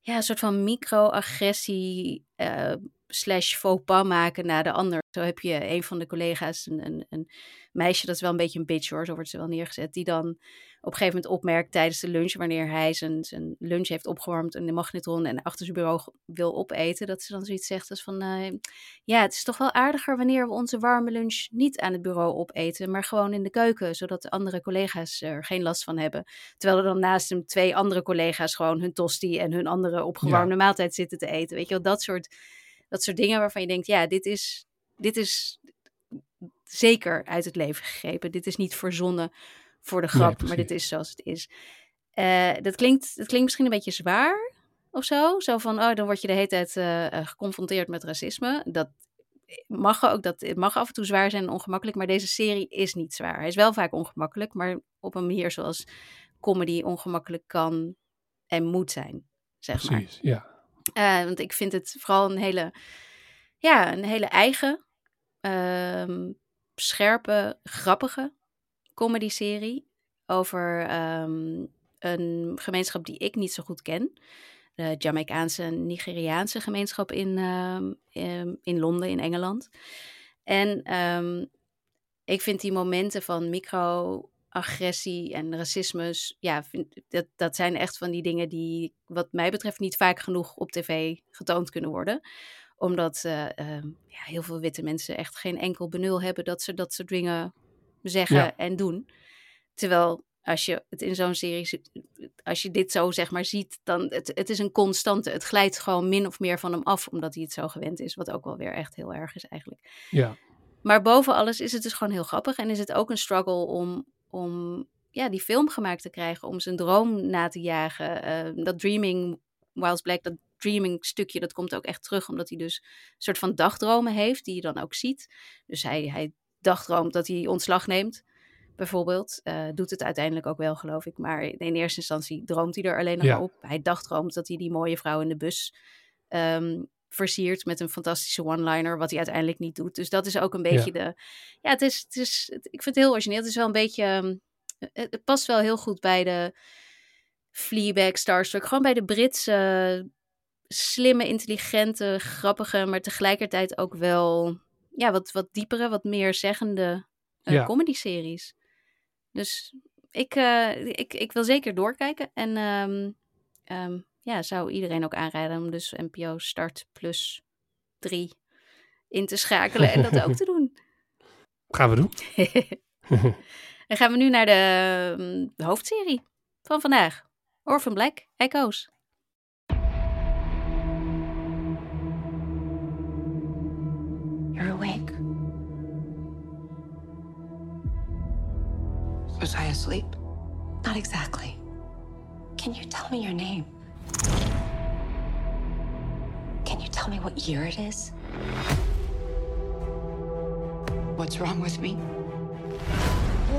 ja, een soort van microagressie, eh, slash faux pas maken na de ander. Zo heb je een van de collega's, een, een, een meisje, dat is wel een beetje een bitch hoor, zo wordt ze wel neergezet, die dan op een gegeven moment opmerkt tijdens de lunch, wanneer hij zijn, zijn lunch heeft opgewarmd in de magnetron en achter zijn bureau wil opeten, dat ze dan zoiets zegt als van, uh, ja, het is toch wel aardiger wanneer we onze warme lunch niet aan het bureau opeten, maar gewoon in de keuken, zodat de andere collega's er geen last van hebben. Terwijl er dan naast hem twee andere collega's gewoon hun tosti en hun andere opgewarmde ja. maaltijd zitten te eten. Weet je wel, dat soort, dat soort dingen waarvan je denkt, ja, dit is, dit is zeker uit het leven gegrepen. Dit is niet verzonnen voor de grap, nee, maar dit is zoals het is. Uh, dat, klinkt, dat klinkt misschien een beetje zwaar of zo. Zo van, oh, dan word je de hele tijd uh, geconfronteerd met racisme. Dat mag ook, dat, het mag af en toe zwaar zijn en ongemakkelijk, maar deze serie is niet zwaar. Hij is wel vaak ongemakkelijk, maar op een manier zoals comedy ongemakkelijk kan en moet zijn, zeg Precies, maar. ja. Uh, want ik vind het vooral een hele, ja, een hele eigen, uh, scherpe, grappige comedy-serie over um, een gemeenschap die ik niet zo goed ken. De Jamaicaanse Nigeriaanse gemeenschap in, uh, in Londen, in Engeland. En ik vind die momenten van microagressie en racisme, ja, vind, dat, dat zijn echt van die dingen die, wat mij betreft, niet vaak genoeg op tv getoond kunnen worden omdat uh, uh, ja, heel veel witte mensen echt geen enkel benul hebben dat ze dat soort dingen zeggen ja. en doen. Terwijl als je het in zo'n serie, als je dit zo zeg maar ziet, dan het, het is een constante. Het glijdt gewoon min of meer van hem af, omdat hij het zo gewend is. Wat ook wel weer echt heel erg is eigenlijk. Ja. Maar boven alles is het dus gewoon heel grappig. En is het ook een struggle om, om ja, die film gemaakt te krijgen. Om zijn droom na te jagen. Uh, dat dreaming whilst black, dat dreaming stukje, dat komt ook echt terug. Omdat hij dus een soort van dagdromen heeft, die je dan ook ziet. Dus hij, hij dagdroomt dat hij ontslag neemt bijvoorbeeld. Uh, doet het uiteindelijk ook wel, geloof ik. Maar in eerste instantie droomt hij er alleen nog Ja. op. Hij dagdroomt dat hij die mooie vrouw in de bus ehm, versiert met een fantastische one-liner, wat hij uiteindelijk niet doet. Dus dat is ook een beetje de... Ja, het is, het is, het- ik vind het heel origineel. Het is wel een beetje... ehm, het, het past wel heel goed bij de Fleabag, Starstruck. Gewoon bij de Britse slimme, intelligente, grappige, maar tegelijkertijd ook wel ja, wat, wat diepere, wat meer zeggende eh Ja. comedy-series. Dus ik, eh, ik, ik wil zeker doorkijken. En ehm, ehm, ja, zou iedereen ook aanraden om dus NPO Start Plus 3 in te schakelen en dat ook te doen. Gaan we doen. Dan gaan we nu naar de, ehm, de hoofdserie van vandaag. Orphan Black, Echoes. You're awake. Was I asleep? Not exactly. Can you tell me your name? Can you tell me what year it is? What's wrong with me?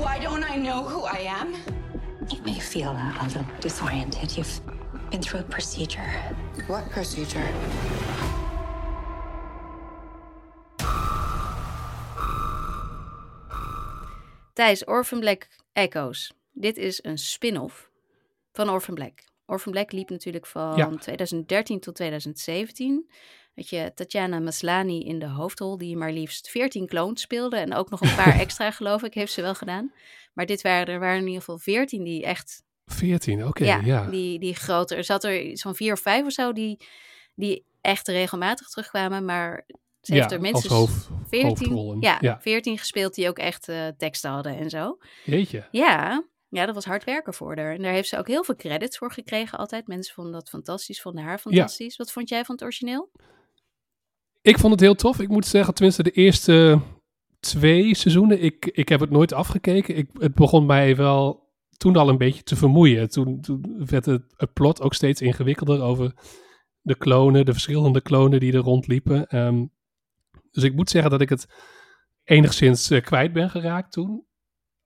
Why don't I know who I am? You may feel a, a little disoriented. You've been through a procedure. What procedure? Thijs, Orphan Black Echoes. Dit is een spin-off van Orphan Black. Orphan Black liep natuurlijk van Ja. 2013 tot 2017. Had je Tatjana Maslany in de hoofdrol, die maar liefst 14 clones speelde. En ook nog een paar extra, geloof ik, heeft ze wel gedaan. Maar dit waren, er waren in ieder geval 14 die echt 14, oké, ja. Die, die groter. Er zat er van vier of vijf of zo die, die echt regelmatig terugkwamen. Maar ze Ja, heeft er minstens als hoofd- 14, hoofdrollen, ja, ja. 14 gespeeld die ook echt eh, teksten hadden en zo. Jeetje. Ja, ja, dat was hard werken voor haar. En daar heeft ze ook heel veel credits voor gekregen altijd. Mensen vonden dat fantastisch, vonden haar fantastisch. Wat vond jij van het origineel? Ik vond het heel tof. Ik moet zeggen, tenminste de eerste twee seizoenen. Ik, ik heb het nooit afgekeken. Ik, het begon mij wel toen al een beetje te vermoeien. Toen, toen werd het, het plot ook steeds ingewikkelder over de klonen, de verschillende klonen die er rondliepen. Ehm, dus ik moet zeggen dat ik het enigszins eh, kwijt ben geraakt toen.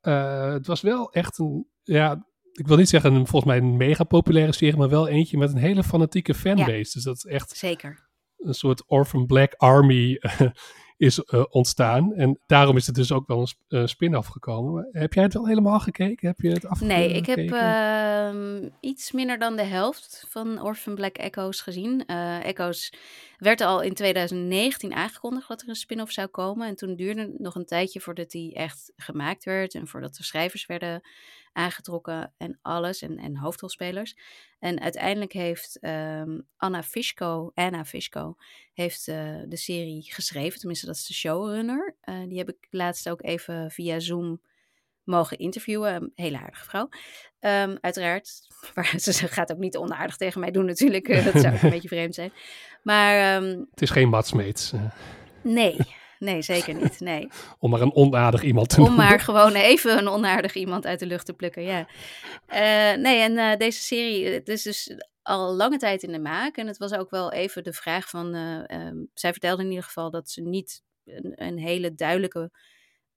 Eh, het was wel echt een, ja, ik wil niet zeggen een, volgens mij een mega populaire serie, maar wel eentje met een hele fanatieke fanbase. Dus dat is echt Zeker. een soort Orphan Black Army is uh, ontstaan. En daarom is het dus ook wel een, sp spin-off gekomen. Maar heb jij het wel helemaal gekeken? Heb je het afgekeken? Nee, ik heb uh, iets minder dan de helft van Orphan Black Echoes gezien. Uh, Echoes werd al in 2019 aangekondigd dat er een spin-off zou komen. En toen duurde het nog een tijdje voordat die echt gemaakt werd. En voordat er schrijvers werden aangetrokken en alles. En, en hoofdrolspelers. En uiteindelijk heeft um, Anna Fishko, Anna Fishko, heeft uh, de serie geschreven. Tenminste, dat is de showrunner. Uh, die heb ik laatst ook even via Zoom mogen interviewen. Een hele aardige vrouw. Um, uiteraard. Maar ze gaat ook niet onaardig tegen mij doen natuurlijk. dat zou een beetje vreemd zijn. Maar... Um, het is geen matsmeets. Nee, nee, zeker niet. Nee. Om maar een onaardig iemand te Om noemen. maar gewoon even een onaardig iemand uit de lucht te plukken, ja. Uh, nee, en uh, deze serie, het is dus al lange tijd in de maak. En het was ook wel even de vraag van... Uh, um, zij vertelde in ieder geval dat ze niet een, een hele duidelijke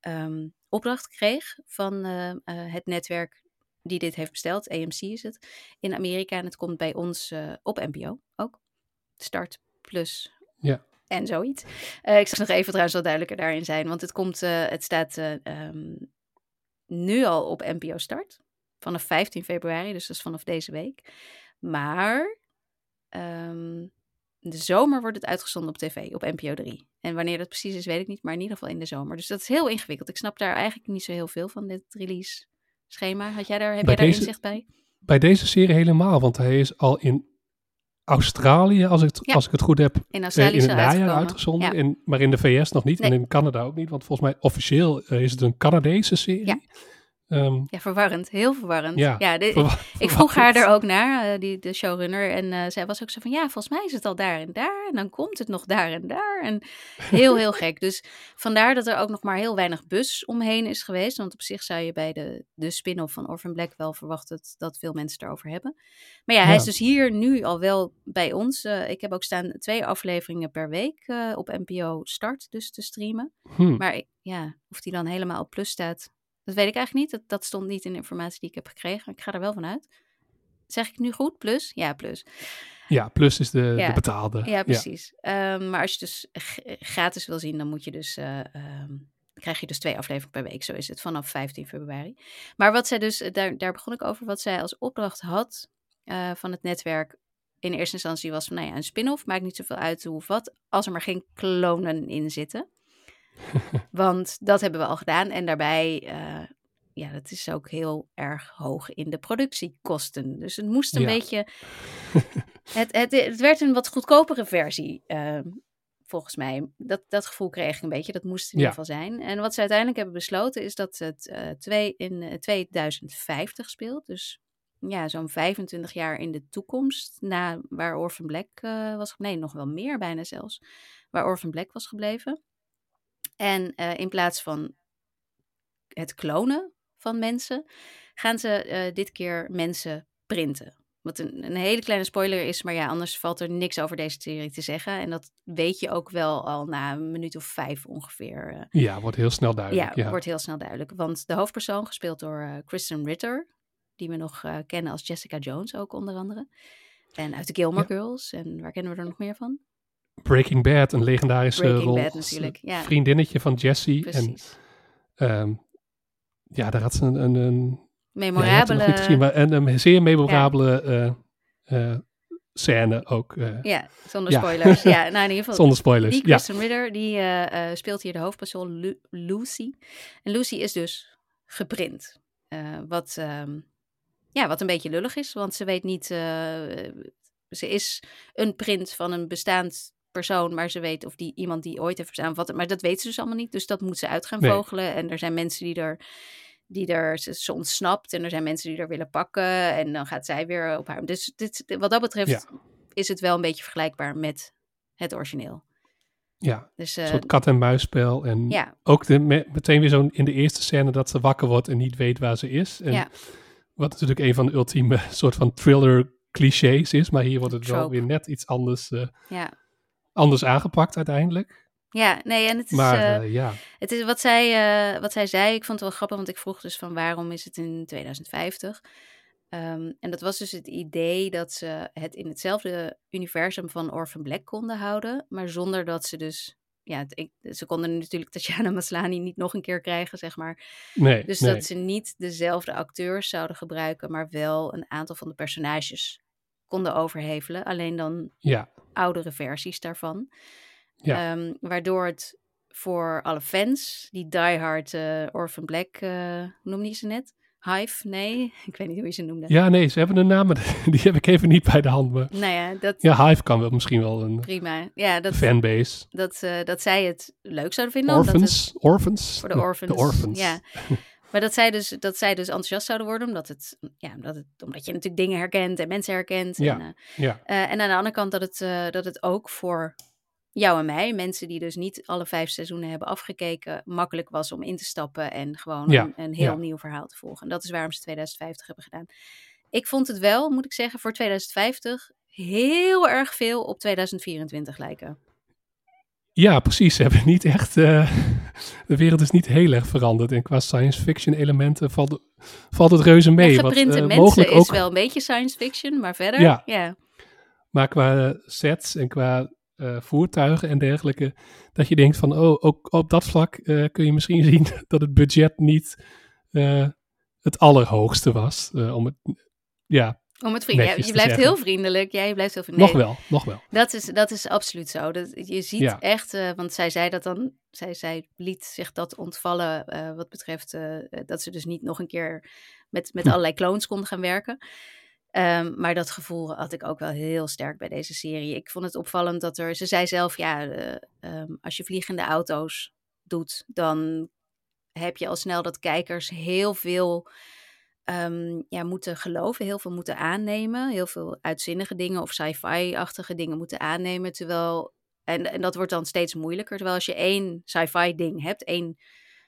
um, opdracht kreeg van het netwerk die dit heeft besteld. AMC is het, in Amerika. En het komt bij ons op NPO ook. Start Plus ja. En zoiets. Uh, ik zal nog even trouwens wat duidelijker daarin zijn, want het, komt, uh, het staat uh, um, nu al op NPO Start. Vanaf 15 februari, dus dat is vanaf deze week. Maar um, de zomer wordt het uitgezonden op tv, op NPO 3. En wanneer dat precies is, weet ik niet, maar in ieder geval in de zomer. Dus dat is heel ingewikkeld. Ik snap daar eigenlijk niet zo heel veel van, dit release schema. Had jij daar, heb bij jij daar deze, inzicht bij? Bij deze serie helemaal, want hij is al in Australië, als ik, Ja. als ik het goed heb, In eh, Australië in het najaar uitgezonden. Ja. En, maar in de VS nog niet en in Canada ook niet. Want volgens mij officieel eh, is het een Canadese serie. Ja. Ehm, Ja, verwarrend. Heel verwarrend. Ja, ik vroeg haar er ook naar, eh, die, de showrunner. En eh, zij was ook zo van, ja, volgens mij is het al daar en daar. En dan komt het nog daar en daar. En heel, heel gek. Dus vandaar dat er ook nog maar heel weinig bus omheen is geweest. Want op zich zou je bij de, de spin-off van Orphan Black wel verwachten dat, dat veel mensen het erover hebben. Maar ja, hij Ja. is dus hier nu al wel bij ons. Eh, ik heb ook staan twee afleveringen per week op NPO Start dus te streamen. Hm. Maar ja, of die dan helemaal op plus staat, dat weet ik eigenlijk niet. Dat, dat stond niet in de informatie die ik heb gekregen. Ik ga er wel van uit. Zeg ik nu goed? Plus? Ja, plus. Ja, plus is de, Ja. de betaalde. Ja, precies. Ehm, maar als je dus gratis wil zien, dan moet je dus. eh, dan krijg je dus twee afleveringen per week. Zo is het vanaf 15 februari. Maar wat zij dus, daar, daar begon ik over, wat zij als opdracht had eh, van het netwerk. In eerste instantie was van, nou ja, een spin-off. Maakt niet zoveel uit hoe of wat. Als er maar geen klonen in zitten. Want dat hebben we al gedaan. En daarbij, eh, ja, dat is ook heel erg hoog in de productiekosten. Dus het moest een Ja. beetje. Het, het, het werd een wat goedkopere versie, ehm, volgens mij. Dat, dat gevoel kreeg ik een beetje. Dat moest in Ja. ieder geval zijn. En wat ze uiteindelijk hebben besloten is dat het eh, twee, in eh, 2050 speelt. Dus ja, zo'n 25 jaar in de toekomst. Na waar Orphan Black eh, was. Nee, nog wel meer bijna zelfs. Waar Orphan Black was gebleven. En eh, in plaats van het klonen van mensen, gaan ze eh, dit keer mensen printen. Wat een, een hele kleine spoiler is, maar ja, anders valt er niks over deze serie te zeggen. En dat weet je ook wel al na een minuut of vijf ongeveer. eh, Ja, wordt heel snel duidelijk. ja, Ja, wordt heel snel duidelijk. Want de hoofdpersoon, gespeeld door Kristen Ritter, die we nog kennen als Jessica Jones ook onder andere. En uit de Gilmore Ja. Girls. En waar kennen we er nog meer van? Breaking Bad, een legendarische Breaking rol. Bad natuurlijk, ja. Vriendinnetje van Jesse. En ehm, ja, daar had ze een, een, een ja, Memorabele... niet gezien, maar een, een zeer memorabele eh, eh, scène ook. eh, Ja, zonder Ja. spoilers. ja, nou in ieder geval. Zonder spoilers, Die ja. Kristen Ritter, die speelt hier de hoofdpersoon Lu- Lucy. En Lucy is dus geprint. Wat, ehm, ja, wat een beetje lullig is, want ze weet niet... ze is een print van een bestaand persoon, maar ze weet of die iemand die ooit heeft bestaan, wat, maar dat weet ze dus allemaal niet. Dus dat moet ze uit gaan Nee. vogelen. En er zijn mensen die er, die er ze, ze ontsnapt en er zijn mensen die er willen pakken en dan gaat zij weer op haar. Dus dit, wat dat betreft Ja. is het wel een beetje vergelijkbaar met het origineel. ja, Dus een eh, soort kat-en-muisspel. En ja, ook de, me- meteen weer zo'n in de eerste scène dat ze wakker wordt en niet weet waar ze is. En Ja. Wat natuurlijk een van de ultieme soort van thriller clichés is. Maar hier wordt het wel weer net iets anders, eh, ja. Anders aangepakt uiteindelijk. Ja, nee, en het is, Maar eh, eh, ja, het is wat, zij, eh, wat zij zei. Ik vond het wel grappig, want ik vroeg dus van waarom is het in 2050? Ehm, en dat was dus het idee dat ze het in hetzelfde universum van Orphan Black konden houden, maar zonder dat ze dus ja, ik, ze konden natuurlijk Tatjana Maslany niet nog een keer krijgen, zeg maar. Nee, Dus nee. dat ze niet dezelfde acteurs zouden gebruiken, maar wel een aantal van de personages konden overhevelen. Alleen dan Ja, oudere versies daarvan. Ja. Ehm, waardoor het voor alle fans, die diehard eh Orphan Black, hoe noemde je ze net? Hive? Nee, ik weet niet hoe je ze noemde. ja, nee, ze hebben een naam, die heb ik even niet bij de hand. Maar Nou ja, dat ja, Hive kan wel misschien wel een prima. Ja, dat, fanbase. dat, eh, dat zij het leuk zouden vinden. omdat het- Orphans, Orphans. Voor de orphans. De orphans. Ja. Maar dat zij, dus, dat zij dus enthousiast zouden worden, omdat, het, ja, omdat, het, omdat je natuurlijk dingen herkent en mensen herkent. Ja, En, eh, ja. eh, en aan de andere kant dat het, eh, dat het ook voor jou en mij, mensen die dus niet alle vijf seizoenen hebben afgekeken, makkelijk was om in te stappen en gewoon Ja, een, een heel ja. nieuw verhaal te volgen. En dat is waarom ze 2050 hebben gedaan. Ik vond het wel, moet ik zeggen, voor 2050 heel erg veel op 2024 lijken. Ja, precies. Ze hebben niet echt. eh, de wereld is niet heel erg veranderd. En qua science fiction elementen valt, valt het reuze mee. Ja, wat, geprinte eh, mensen mogelijk is ook, wel een beetje science fiction, maar verder, Ja. ja. Maar qua sets en qua eh, voertuigen en dergelijke. Dat je denkt van, oh, ook op dat vlak eh, kun je misschien zien dat het budget niet eh, het allerhoogste was. eh, om het, ja, Om het vriend. Ja, netjes je blijft heel vriendelijk. Ja, je blijft heel vriendelijk. nog wel, nog wel. Dat is, dat is absoluut zo. Dat, je ziet Ja. echt, eh, want zij zei dat dan, zij, zij liet zich dat ontvallen eh, wat betreft eh, dat ze dus niet nog een keer met, met Hm. allerlei clones konden gaan werken. Ehm, maar dat gevoel had ik ook wel heel sterk bij deze serie. Ik vond het opvallend dat er, ze zei zelf, ja, eh, ehm, als je vliegende auto's doet, dan heb je al snel dat kijkers heel veel ehm, ja, moeten geloven, heel veel moeten aannemen. Heel veel uitzinnige dingen of sci-fi-achtige dingen moeten aannemen. Terwijl, en, en dat wordt dan steeds moeilijker. Terwijl als je één sci-fi ding hebt, één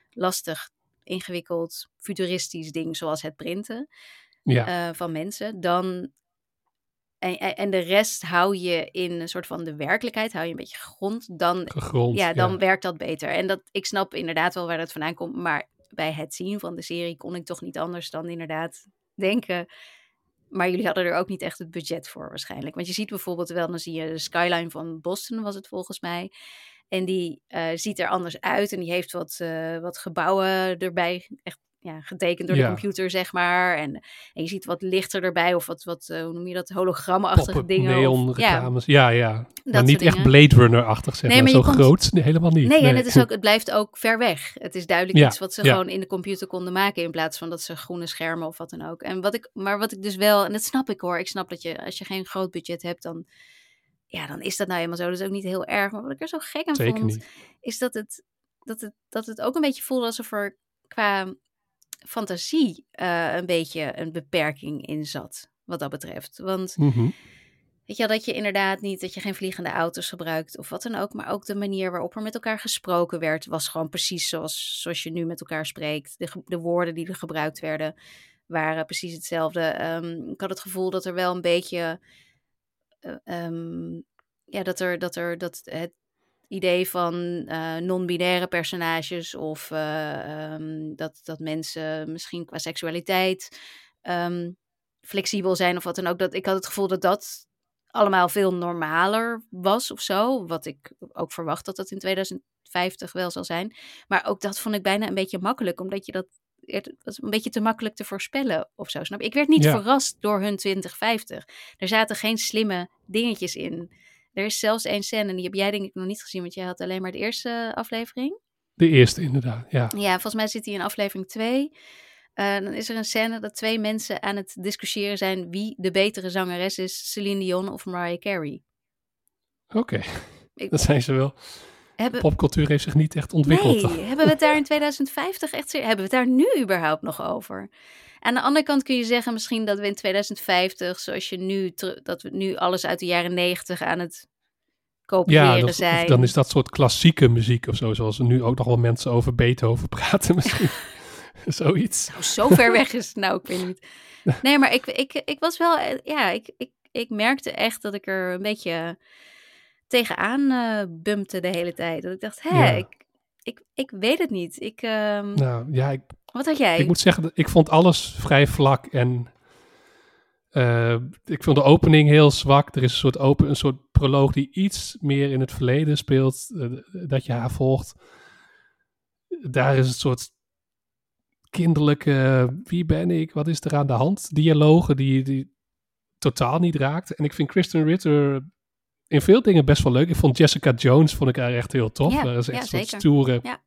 lastig, ingewikkeld, futuristisch ding zoals het printen Ja, eh, van mensen, dan. En, en en de rest hou je in een soort van de werkelijkheid, hou je een beetje grond. Dan gegrond. ja, dan werkt dat beter. En dat, ik snap inderdaad wel waar dat vandaan komt. Maar bij het zien van de serie kon ik toch niet anders dan inderdaad denken. Maar jullie hadden er ook niet echt het budget voor waarschijnlijk. Want je ziet bijvoorbeeld wel, dan zie je de skyline van Boston was het volgens mij. En die eh, ziet er anders uit en die heeft wat, eh, wat gebouwen erbij. Echt ja, getekend door Ja. de computer, zeg maar. En, en je ziet wat lichter erbij of wat, wat eh, hoe noem je dat, hologrammenachtige Pop-up dingen. neon of, ja, reclames. Ja, ja. Maar niet echt dingen. Blade Runner-achtig, zeg Nee, maar. maar Zo komt- groot. Nee, helemaal niet. Nee, en het, is ook, het blijft ook ver weg. Het is duidelijk Ja, iets wat ze gewoon in de computer konden maken. In plaats van dat ze groene schermen of wat dan ook. En wat ik, maar wat ik dus wel, en dat snap ik hoor. Ik snap dat je, als je geen groot budget hebt, dan, ja, dan is dat nou helemaal zo. Dat is ook niet heel erg. Maar wat ik er zo gek aan Zeker vond, niet. is dat het, dat, het, dat het ook een beetje voelde alsof er qua fantasie eh, een beetje een beperking in zat. Wat dat betreft. Want Mhm. Weet je wel, dat je inderdaad niet, dat je geen vliegende auto's gebruikt of wat dan ook. Maar ook de manier waarop er met elkaar gesproken werd, was gewoon precies zoals, zoals je nu met elkaar spreekt. De, de woorden die er gebruikt werden, waren precies hetzelfde. Ehm, ik had het gevoel dat er wel een beetje, eh, ehm, ja, dat er, dat er, dat het idee van eh, non-binaire personages of eh, ehm, dat, dat mensen misschien qua seksualiteit ehm, flexibel zijn of wat dan ook. Dat, ik had het gevoel dat dat allemaal veel normaler was of zo. Wat ik ook verwacht dat dat in 2050 wel zal zijn. Maar ook dat vond ik bijna een beetje makkelijk, omdat je dat. Het was een beetje te makkelijk te voorspellen of zo. Snap je? Ik werd niet Ja. verrast door hun 2050. Er zaten geen slimme dingetjes in. Er is zelfs één scène, en die heb jij denk ik nog niet gezien, want jij had alleen maar de eerste aflevering. De eerste inderdaad, ja. Ja, volgens mij zit hij in aflevering 2. dan is er een scène dat twee mensen aan het discussiëren zijn wie de betere zangeres is, Celine Dion of Mariah Carey. Oké, dat zijn ze wel. Hebben, Popcultuur heeft zich niet echt ontwikkeld. nee, hebben we het daar in 2050 echt hebben we het daar nu überhaupt nog over? Aan de andere kant kun je zeggen misschien dat we in 2050, zoals je nu, dat we nu alles uit de jaren 90 aan het kopiëren Ja, dat- zijn. dan is dat soort klassieke muziek of zo. Zoals er nu ook nog wel mensen over Beethoven praten misschien. Zoiets. Nou, zo ver weg is het nou, ik weet niet. Nee, maar ik, ik, ik was wel, eh, ja, ik, ik, ik merkte echt dat ik er een beetje tegenaan eh bumpte de hele tijd. Dat ik dacht, hé, Ja. ik, ik, ik weet het niet. Ik, ehm, Nou ja, ik, wat had jij? ik moet zeggen, ik vond alles vrij vlak en Uh, ik vond de opening heel zwak. Er is een soort, open, een soort proloog die iets meer in het verleden speelt. Uh, dat je haar volgt. Daar is een soort kinderlijke, wie ben ik, wat is er aan de hand, dialogen die, die totaal niet raakt. En ik vind Kristen Ritter in veel dingen best wel leuk. Ik vond Jessica Jones, vond ik haar echt heel tof. Ja, dat is echt ja, een soort zeker. stoere Ja.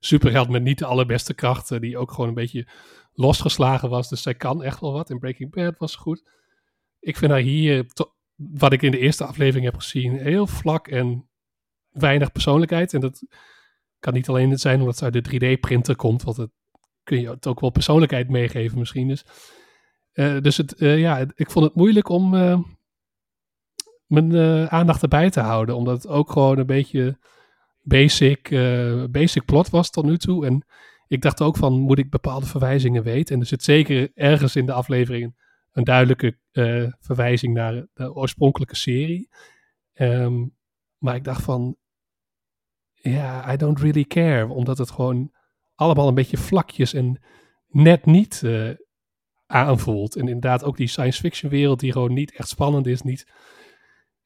Superheld met niet de allerbeste krachten, die ook gewoon een beetje losgeslagen was. Dus zij kan echt wel wat. In Breaking Bad was goed. Ik vind haar hier, to- wat ik in de eerste aflevering heb gezien, heel vlak en weinig persoonlijkheid. En dat kan niet alleen zijn omdat ze uit de 3D-printer komt, want dat kun je het ook wel persoonlijkheid meegeven misschien. Dus, eh, dus het, eh, ja, ik vond het moeilijk om eh, mijn eh, aandacht erbij te houden, omdat het ook gewoon een beetje basic, eh, basic plot was tot nu toe. En ik dacht ook van, moet ik bepaalde verwijzingen weten? En er zit zeker ergens in de aflevering een duidelijke eh, verwijzing naar de oorspronkelijke serie. Ehm, maar ik dacht van, ja, I don't really care. Omdat het gewoon allemaal een beetje vlakjes en net niet eh, aanvoelt. En inderdaad ook die science fiction wereld die gewoon niet echt spannend is. Niet,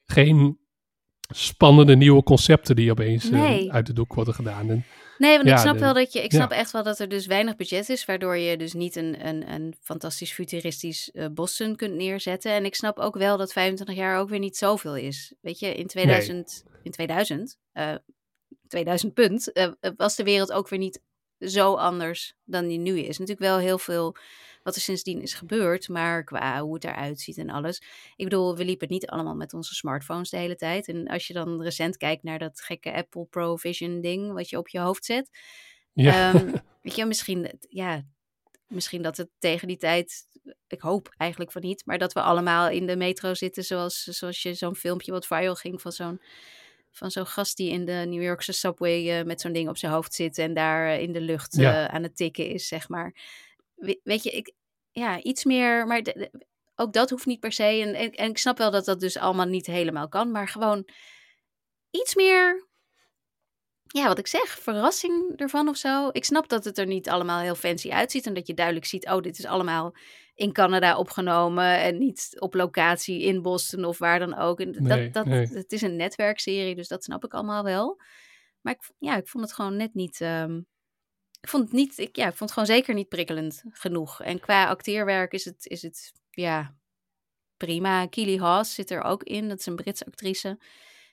geen spannende nieuwe concepten die opeens eh, Nee. uit de doek worden gedaan. En, Nee, want Ja, ik snap de- wel dat je, ik ja. snap echt wel dat er dus weinig budget is, waardoor je dus niet een, een, een fantastisch futuristisch eh, Boston kunt neerzetten. En ik snap ook wel dat 25 jaar ook weer niet zoveel is. Weet je, in 2000, in 2000, eh 2000 punt, eh, was de wereld ook weer niet zo anders dan die nu is. Natuurlijk wel heel veel wat er sindsdien is gebeurd, maar qua hoe het eruit ziet en alles. Ik bedoel, we liepen niet allemaal met onze smartphones de hele tijd. En als je dan recent kijkt naar dat gekke Apple Pro Vision ding wat je op je hoofd zet. ja. Ehm, weet je, misschien, ja, misschien dat het tegen die tijd, ik hoop eigenlijk van niet, maar dat we allemaal in de metro zitten zoals, zoals je zo'n filmpje wat viral ging van zo'n van zo'n gast die in de New Yorkse subway eh, met zo'n ding op zijn hoofd zit en daar eh, in de lucht Ja. eh, aan het tikken is, zeg maar. We- weet je, ik, ja, iets meer, maar de- de- ook dat hoeft niet per se. En, en, en ik snap wel dat dat dus allemaal niet helemaal kan, maar gewoon iets meer, ja, wat ik zeg, verrassing ervan of zo. Ik snap dat het er niet allemaal heel fancy uitziet en dat je duidelijk ziet, oh, dit is allemaal in Canada opgenomen en niet op locatie in Boston of waar dan ook. En dat, Nee, dat, nee. Het is een netwerkserie, dus dat snap ik allemaal wel. Maar ik, ja, ik vond het gewoon net niet. ehm, ik vond het niet. Ik, ja, ik vond het gewoon zeker niet prikkelend genoeg. En qua acteerwerk is het, is het ja, prima. Keely Haas zit er ook in. Dat is een Britse actrice.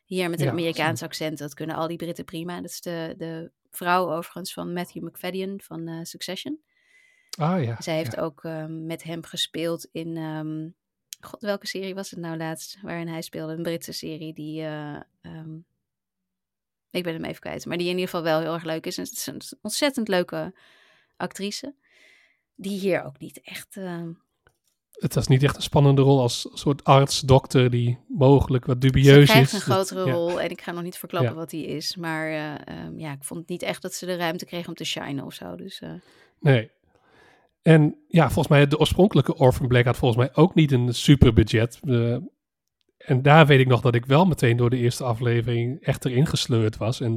Hier met een Ja, Amerikaans accent. Dat kunnen al die Britten prima. Dat is de, de vrouw overigens van Matthew McFadden van eh, Succession. Ah ja. Zij heeft ja. ook ehm, met hem gespeeld in. ehm, God, welke serie was het nou laatst? Waarin hij speelde? Een Britse serie die. eh, ehm, ik ben hem even kwijt. Maar die in ieder geval wel heel erg leuk is. En het is een ontzettend leuke actrice. Die hier ook niet echt. ehm, Het was niet echt een spannende rol als soort arts, dokter die mogelijk wat ze dubieus krijgt is. een grotere ja. rol. En ik ga nog niet verklappen Ja. wat die is. Maar eh, ehm, ja, ik vond het niet echt dat ze de ruimte kreeg om te shinen of zo. Dus eh, Nee. En ja, volgens mij, de oorspronkelijke Orphan Black had volgens mij ook niet een super budget. En daar weet ik nog dat ik wel meteen door de eerste aflevering echt erin gesleurd was. En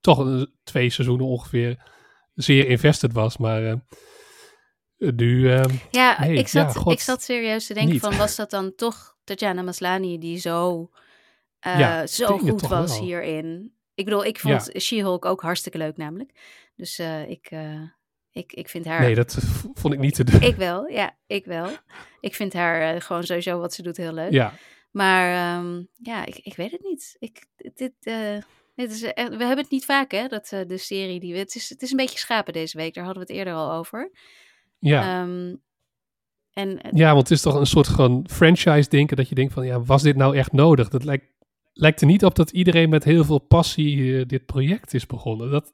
toch een- twee seizoenen ongeveer zeer invested was. Maar eh, nu, eh, Ja, Nee, ik, zat, ja, god, ik zat serieus te denken niet. van, was dat dan toch Tatjana Maslany die zo, eh, Ja, zo goed was wel. hierin? Ik bedoel, ik vond She-Hulk ook hartstikke leuk namelijk. Dus eh, ik, ik, ik vind haar... nee, dat vond ik niet te doen. Ik wel, ja, ik wel. Ik vind haar gewoon sowieso wat ze doet heel leuk. Ja, Maar ehm, ja, ik, ik weet het niet. Ik, dit, eh, dit is echt, we hebben het niet vaak, hè, dat eh, de serie die we... Het is, het is een beetje schapen deze week, daar hadden we het eerder al over. ja. Ehm, en eh, ja, want het is toch een soort van franchise denken dat je denkt van, ja, was dit nou echt nodig? Dat lijkt, lijkt er niet op dat iedereen met heel veel passie eh, dit project is begonnen. Dat,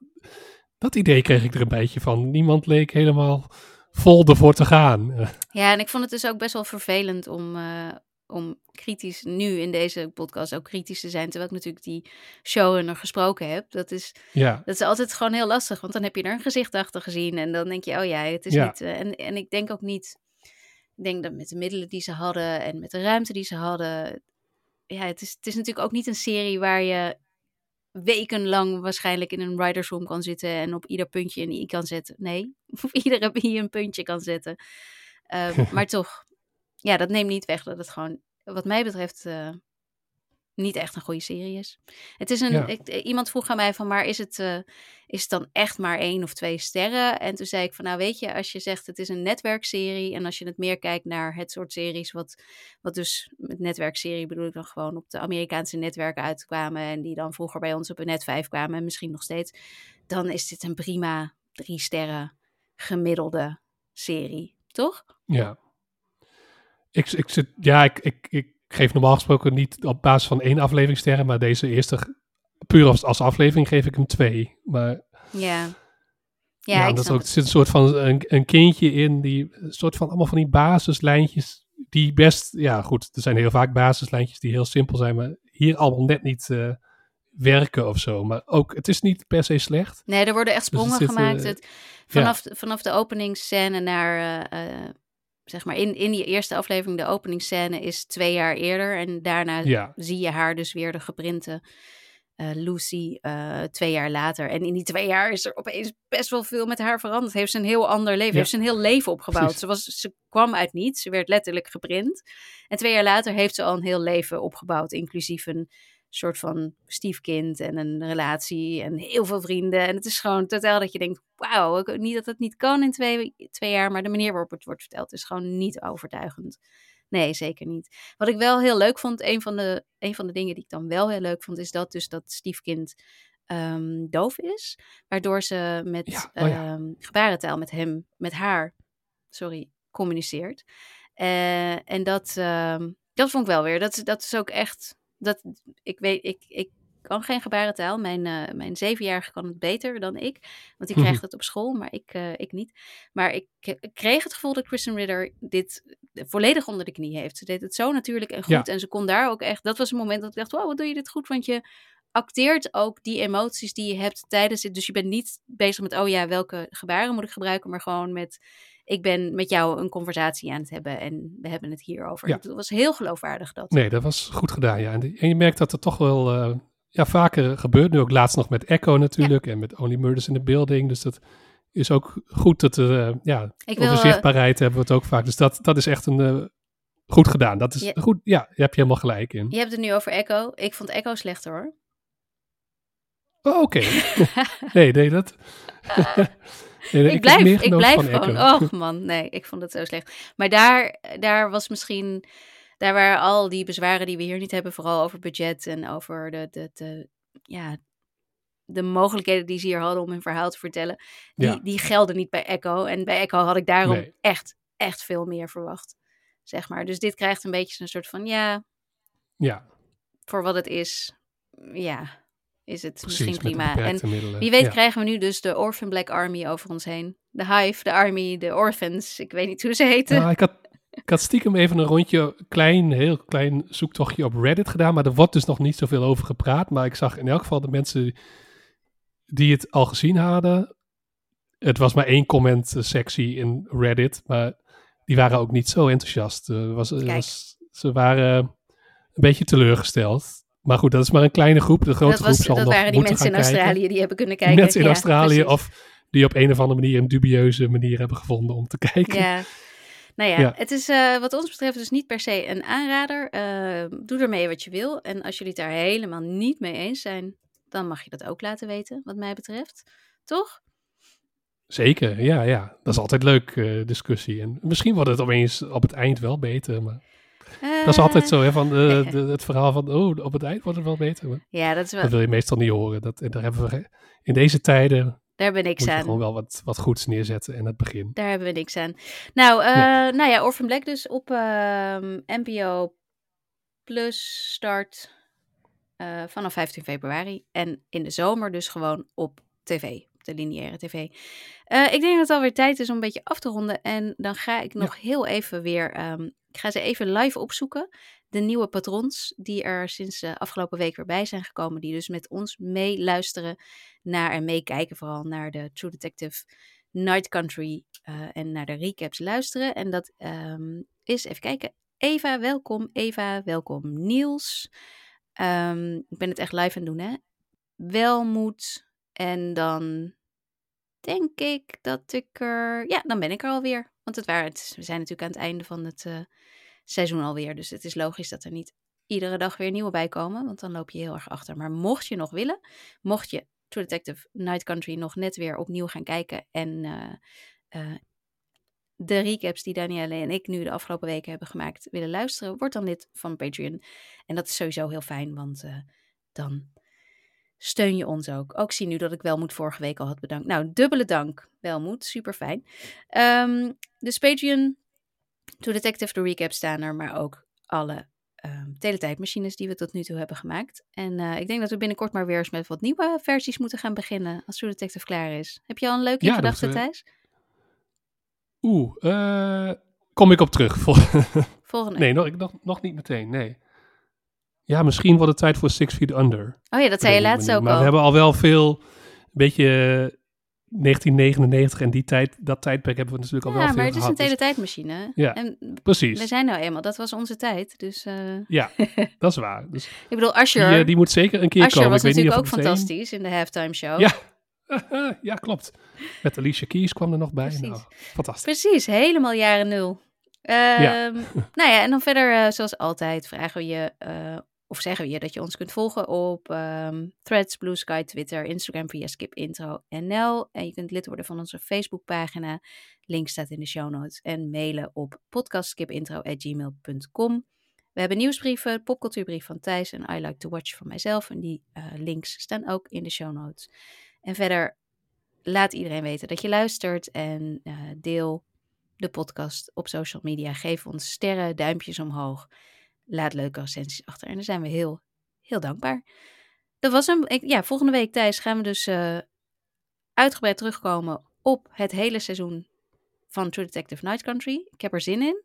dat idee kreeg ik er een beetje van. Niemand leek helemaal vol ervoor te gaan. Eh, Ja, en ik vond het dus ook best wel vervelend om, eh, om kritisch nu in deze podcast ook kritisch te zijn. Terwijl ik natuurlijk die showrunner gesproken heb. Dat is, ja, dat is altijd gewoon heel lastig. Want dan heb je er een gezicht achter gezien. En dan denk je, oh ja, het is Ja. niet... eh, en, en ik denk ook niet... Ik denk dat met de middelen die ze hadden en met de ruimte die ze hadden... Ja, het is, het is natuurlijk ook niet een serie waar je wekenlang waarschijnlijk in een writers room kan zitten en op ieder puntje een i kan zetten. Nee, op iedere i een puntje kan zetten. Ehm, maar toch, ja, dat neemt niet weg dat het gewoon, wat mij betreft, uh, niet echt een goede serie is. Het is een, Ja. ik, iemand vroeg aan mij van, maar is het, uh, is het dan echt maar één of twee sterren? En toen zei ik van, nou weet je, als je zegt het is een netwerkserie en als je het meer kijkt naar het soort series wat, wat dus met netwerkserie bedoel ik dan gewoon op de Amerikaanse netwerken uitkwamen en die dan vroeger bij ons op een net 5 kwamen en misschien nog steeds, dan is dit een prima drie sterren gemiddelde serie, toch? Ja. Ik, ik, zit, ja, ik, ik, ik geef normaal gesproken niet op basis van één aflevering sterren, maar deze eerste, puur als, als aflevering, geef ik hem twee. Maar Ja. ja, Ja, ik dat ook, er zit een soort van een, een kindje in, die een soort van allemaal van die basislijntjes, die best, ja goed, er zijn heel vaak basislijntjes die heel simpel zijn, maar hier allemaal net niet eh, werken of zo. Maar ook, het is niet per se slecht. Nee, er worden echt Dus sprongen zit, gemaakt. eh, Het, vanaf, vanaf de openingsscène naar, eh, zeg maar, in, in die eerste aflevering, de openingsscène is twee jaar eerder. En daarna Ja. zie je haar dus weer de geprinte eh, Lucy eh, twee jaar later. En in die twee jaar is er opeens best wel veel met haar veranderd. Heeft ze een heel ander leven, Ja. heeft ze een heel leven opgebouwd. Precies. Ze, was, ze kwam uit niets, ze werd letterlijk geprint. En twee jaar later heeft ze al een heel leven opgebouwd, inclusief een soort van stiefkind en een relatie en heel veel vrienden. En het is gewoon totaal dat je denkt, wauw, ik- niet dat het niet kan in twee, twee jaar, maar de manier waarop het wordt verteld is gewoon niet overtuigend. Nee, zeker niet. Wat ik wel heel leuk vond, een van de, een van de dingen die ik dan wel heel leuk vond, is dat dus dat stiefkind ehm, doof is. Waardoor ze met Ja, oh ja. ehm, gebarentaal met hem, met haar, sorry, communiceert. Eh, en dat, ehm, dat vond ik wel weer. Dat, dat is ook echt. Dat, ik weet, ik, ik kan geen gebarentaal. Mijn, eh, mijn zevenjarige kan het beter dan ik. Want die Mhm. krijgt het op school, maar ik, eh, ik niet. Maar ik, ik kreeg het gevoel dat Kristen Ritter dit volledig onder de knie heeft. Ze deed het zo natuurlijk en goed. Ja. En ze kon daar ook echt. Dat was een moment dat ik dacht: wow, wat doe je dit goed? Want je acteert ook die emoties die je hebt tijdens het. Dus je bent niet bezig met: oh ja, welke gebaren moet ik gebruiken? Maar gewoon met: ik ben met jou een conversatie aan het hebben en we hebben het hierover. Ja. Het was heel geloofwaardig dat. Nee, dat was goed gedaan, ja. En, die- en je merkt dat er toch wel eh, ja, vaker gebeurt. Nu ook laatst nog met Echo natuurlijk en met Only Murders in the Building. Dus dat is ook goed dat er, eh, ja, Ik over zichtbaarheid hebben we het ook vaak. Dus dat, dat is echt een eh, goed gedaan. Dat is goed, ja, daar heb je helemaal gelijk in. Je hebt het nu over Echo. Ik vond Echo slechter hoor. Oh, oké. nee, nee, dat... Nee, ik blijf, ik blijf gewoon. Oh man, nee, ik vond het zo slecht. Maar daar, daar was misschien, daar waren al die bezwaren die we hier niet hebben, vooral over budget en over de, de, de ja, de mogelijkheden die ze hier hadden om hun verhaal te vertellen, die, Ja. die gelden niet bij Echo. En bij Echo had ik daarom Nee. echt, echt veel meer verwacht, zeg maar. Dus dit krijgt een beetje een soort van, ja, Ja, voor wat het is, ja, is het precies. misschien prima. En wie weet Ja. krijgen we nu dus de Orphan Black Army over ons heen. De Hive, de Army, de Orphans. Ik weet niet hoe ze heten. Nou, ik, had, ik had stiekem even een rondje, klein, heel klein zoektochtje op Reddit gedaan, maar er wordt dus nog niet zoveel over gepraat. Maar ik zag in elk geval de mensen die het al gezien hadden. Het was maar één comment eh, sectie in Reddit, maar die waren ook niet zo enthousiast. Eh, was, Kijk. was, ze waren een beetje teleurgesteld. Maar goed, dat is maar een kleine groep. De grote dat was, groep zal dat nog waren die mensen in gaan kijken. Australië die hebben kunnen kijken. mensen in Ja, Australië precies. of die op een of andere manier een dubieuze manier hebben gevonden om te kijken. Ja. Nou ja, Ja. het is eh, wat ons betreft dus niet per se een aanrader. Eh, doe ermee wat je wil. En als jullie het daar helemaal niet mee eens zijn, dan mag je dat ook laten weten, wat mij betreft. Toch? Zeker, ja, ja. Dat is altijd leuk, eh, discussie. En misschien wordt het opeens op het eind wel beter, maar dat is altijd zo, hè, van de, de- het verhaal van, oh, op het eind wordt het wel beter. Maar Ja, dat is wel, dat wil je meestal niet horen. Dat, en daar hebben we, in deze tijden daar ben ik moet je aan. gewoon wel wat, wat goeds neerzetten in het begin. Daar hebben we niks aan. Nou, eh, Nee. nou ja, Orphan Black dus op ehm, NPO Plus start eh, vanaf 15 februari. En in de zomer dus gewoon op tv, op de lineaire tv. Eh, ik denk dat het alweer tijd is om een beetje af te ronden. En dan ga ik nog heel even weer, ehm, ik ga ze even live opzoeken. De nieuwe patrons die er sinds de afgelopen week weer bij zijn gekomen. Die dus met ons meeluisteren naar en meekijken vooral naar de True Detective Night Country eh, en naar de recaps luisteren. En dat ehm, is, even kijken, Eva, welkom. Eva, welkom. Niels. Ehm, ik ben het echt live aan het doen, hè. Welmoed. En dan denk ik dat ik er... Ja, dan ben ik er alweer. Want het waren, het, we zijn natuurlijk aan het einde van het, eh, seizoen alweer. Dus het is logisch dat er niet iedere dag weer nieuwe bij komen, want dan loop je heel erg achter. Maar mocht je nog willen, mocht je True Detective Night Country nog net weer opnieuw gaan kijken en uh, uh, de recaps die Danielle en ik nu de afgelopen weken hebben gemaakt willen luisteren, word dan lid van Patreon. En dat is sowieso heel fijn, want uh, dan steun je ons ook. Ook zie nu dat ik Welmoed vorige week al had bedankt. Nou, dubbele dank, Welmoed. Super fijn. Um, dus Patreon, To Detective, de recap staan er, maar ook alle um, teletijdmachines die we tot nu toe hebben gemaakt. En uh, ik denk dat we binnenkort maar weer eens met wat nieuwe versies moeten gaan beginnen als True Detective klaar is. Heb je al een leuke ja, gedachte, we... Thijs? Oeh, uh, kom ik op terug. Vol Volgende. Nee, nog, nog, nog niet meteen, nee. Ja, misschien wordt het tijd voor Six Feet Under. Oh ja, dat zei je laatst ook maar al. we hebben al wel veel, een beetje 1999 en die tijd, dat tijdperk hebben we natuurlijk al ja, wel veel maar het is gehad, een dus- teletijdmachine. Ja, en precies. We zijn nou eenmaal, dat was onze tijd. Dus, uh... Ja, dat is waar. Dus ik bedoel, Asher... Die, uh, die moet zeker een keer Asher komen. was ik weet natuurlijk niet ook fantastisch in de halftime show. Ja. ja, klopt. Met Alicia Keys kwam er nog bij. Nou, fantastisch. Precies, helemaal jaren nul. Uh, ja. nou ja, en dan verder, uh, zoals altijd, vragen we je of zeggen we je dat je ons kunt volgen op um, Threads, Blue Sky, Twitter, Instagram via skipintro.nl. En je kunt lid worden van onze Facebookpagina. Link staat in de show notes. En mailen op podcastskipintro.gmail.com. We hebben nieuwsbrieven, popcultuurbrief van Thijs en I Like to Watch van mijzelf. En die uh, links staan ook in de show notes. En verder laat iedereen weten dat je luistert en uh, deel de podcast op social media. Geef ons sterren, duimpjes omhoog. Laat leuke recensies achter. En daar zijn we heel, heel dankbaar. Dat was hem. Ik, ja, volgende week, Thijs, gaan we dus uh, uitgebreid terugkomen op het hele seizoen van True Detective Night Country. Ik heb er zin in.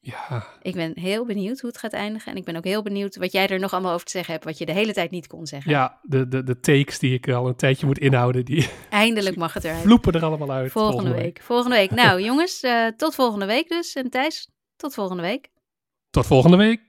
Ja. Ik ben heel benieuwd hoe het gaat eindigen. En ik ben ook heel benieuwd wat jij er nog allemaal over te zeggen hebt, wat je de hele tijd niet kon zeggen. Ja, de, de, de takes die ik al een tijdje moet inhouden, die eindelijk mag het eruit. Vloepen er allemaal uit. Volgende, volgende week. week. Volgende week. Nou, jongens, uh, tot volgende week dus. En Thijs, tot volgende week. Tot volgende week.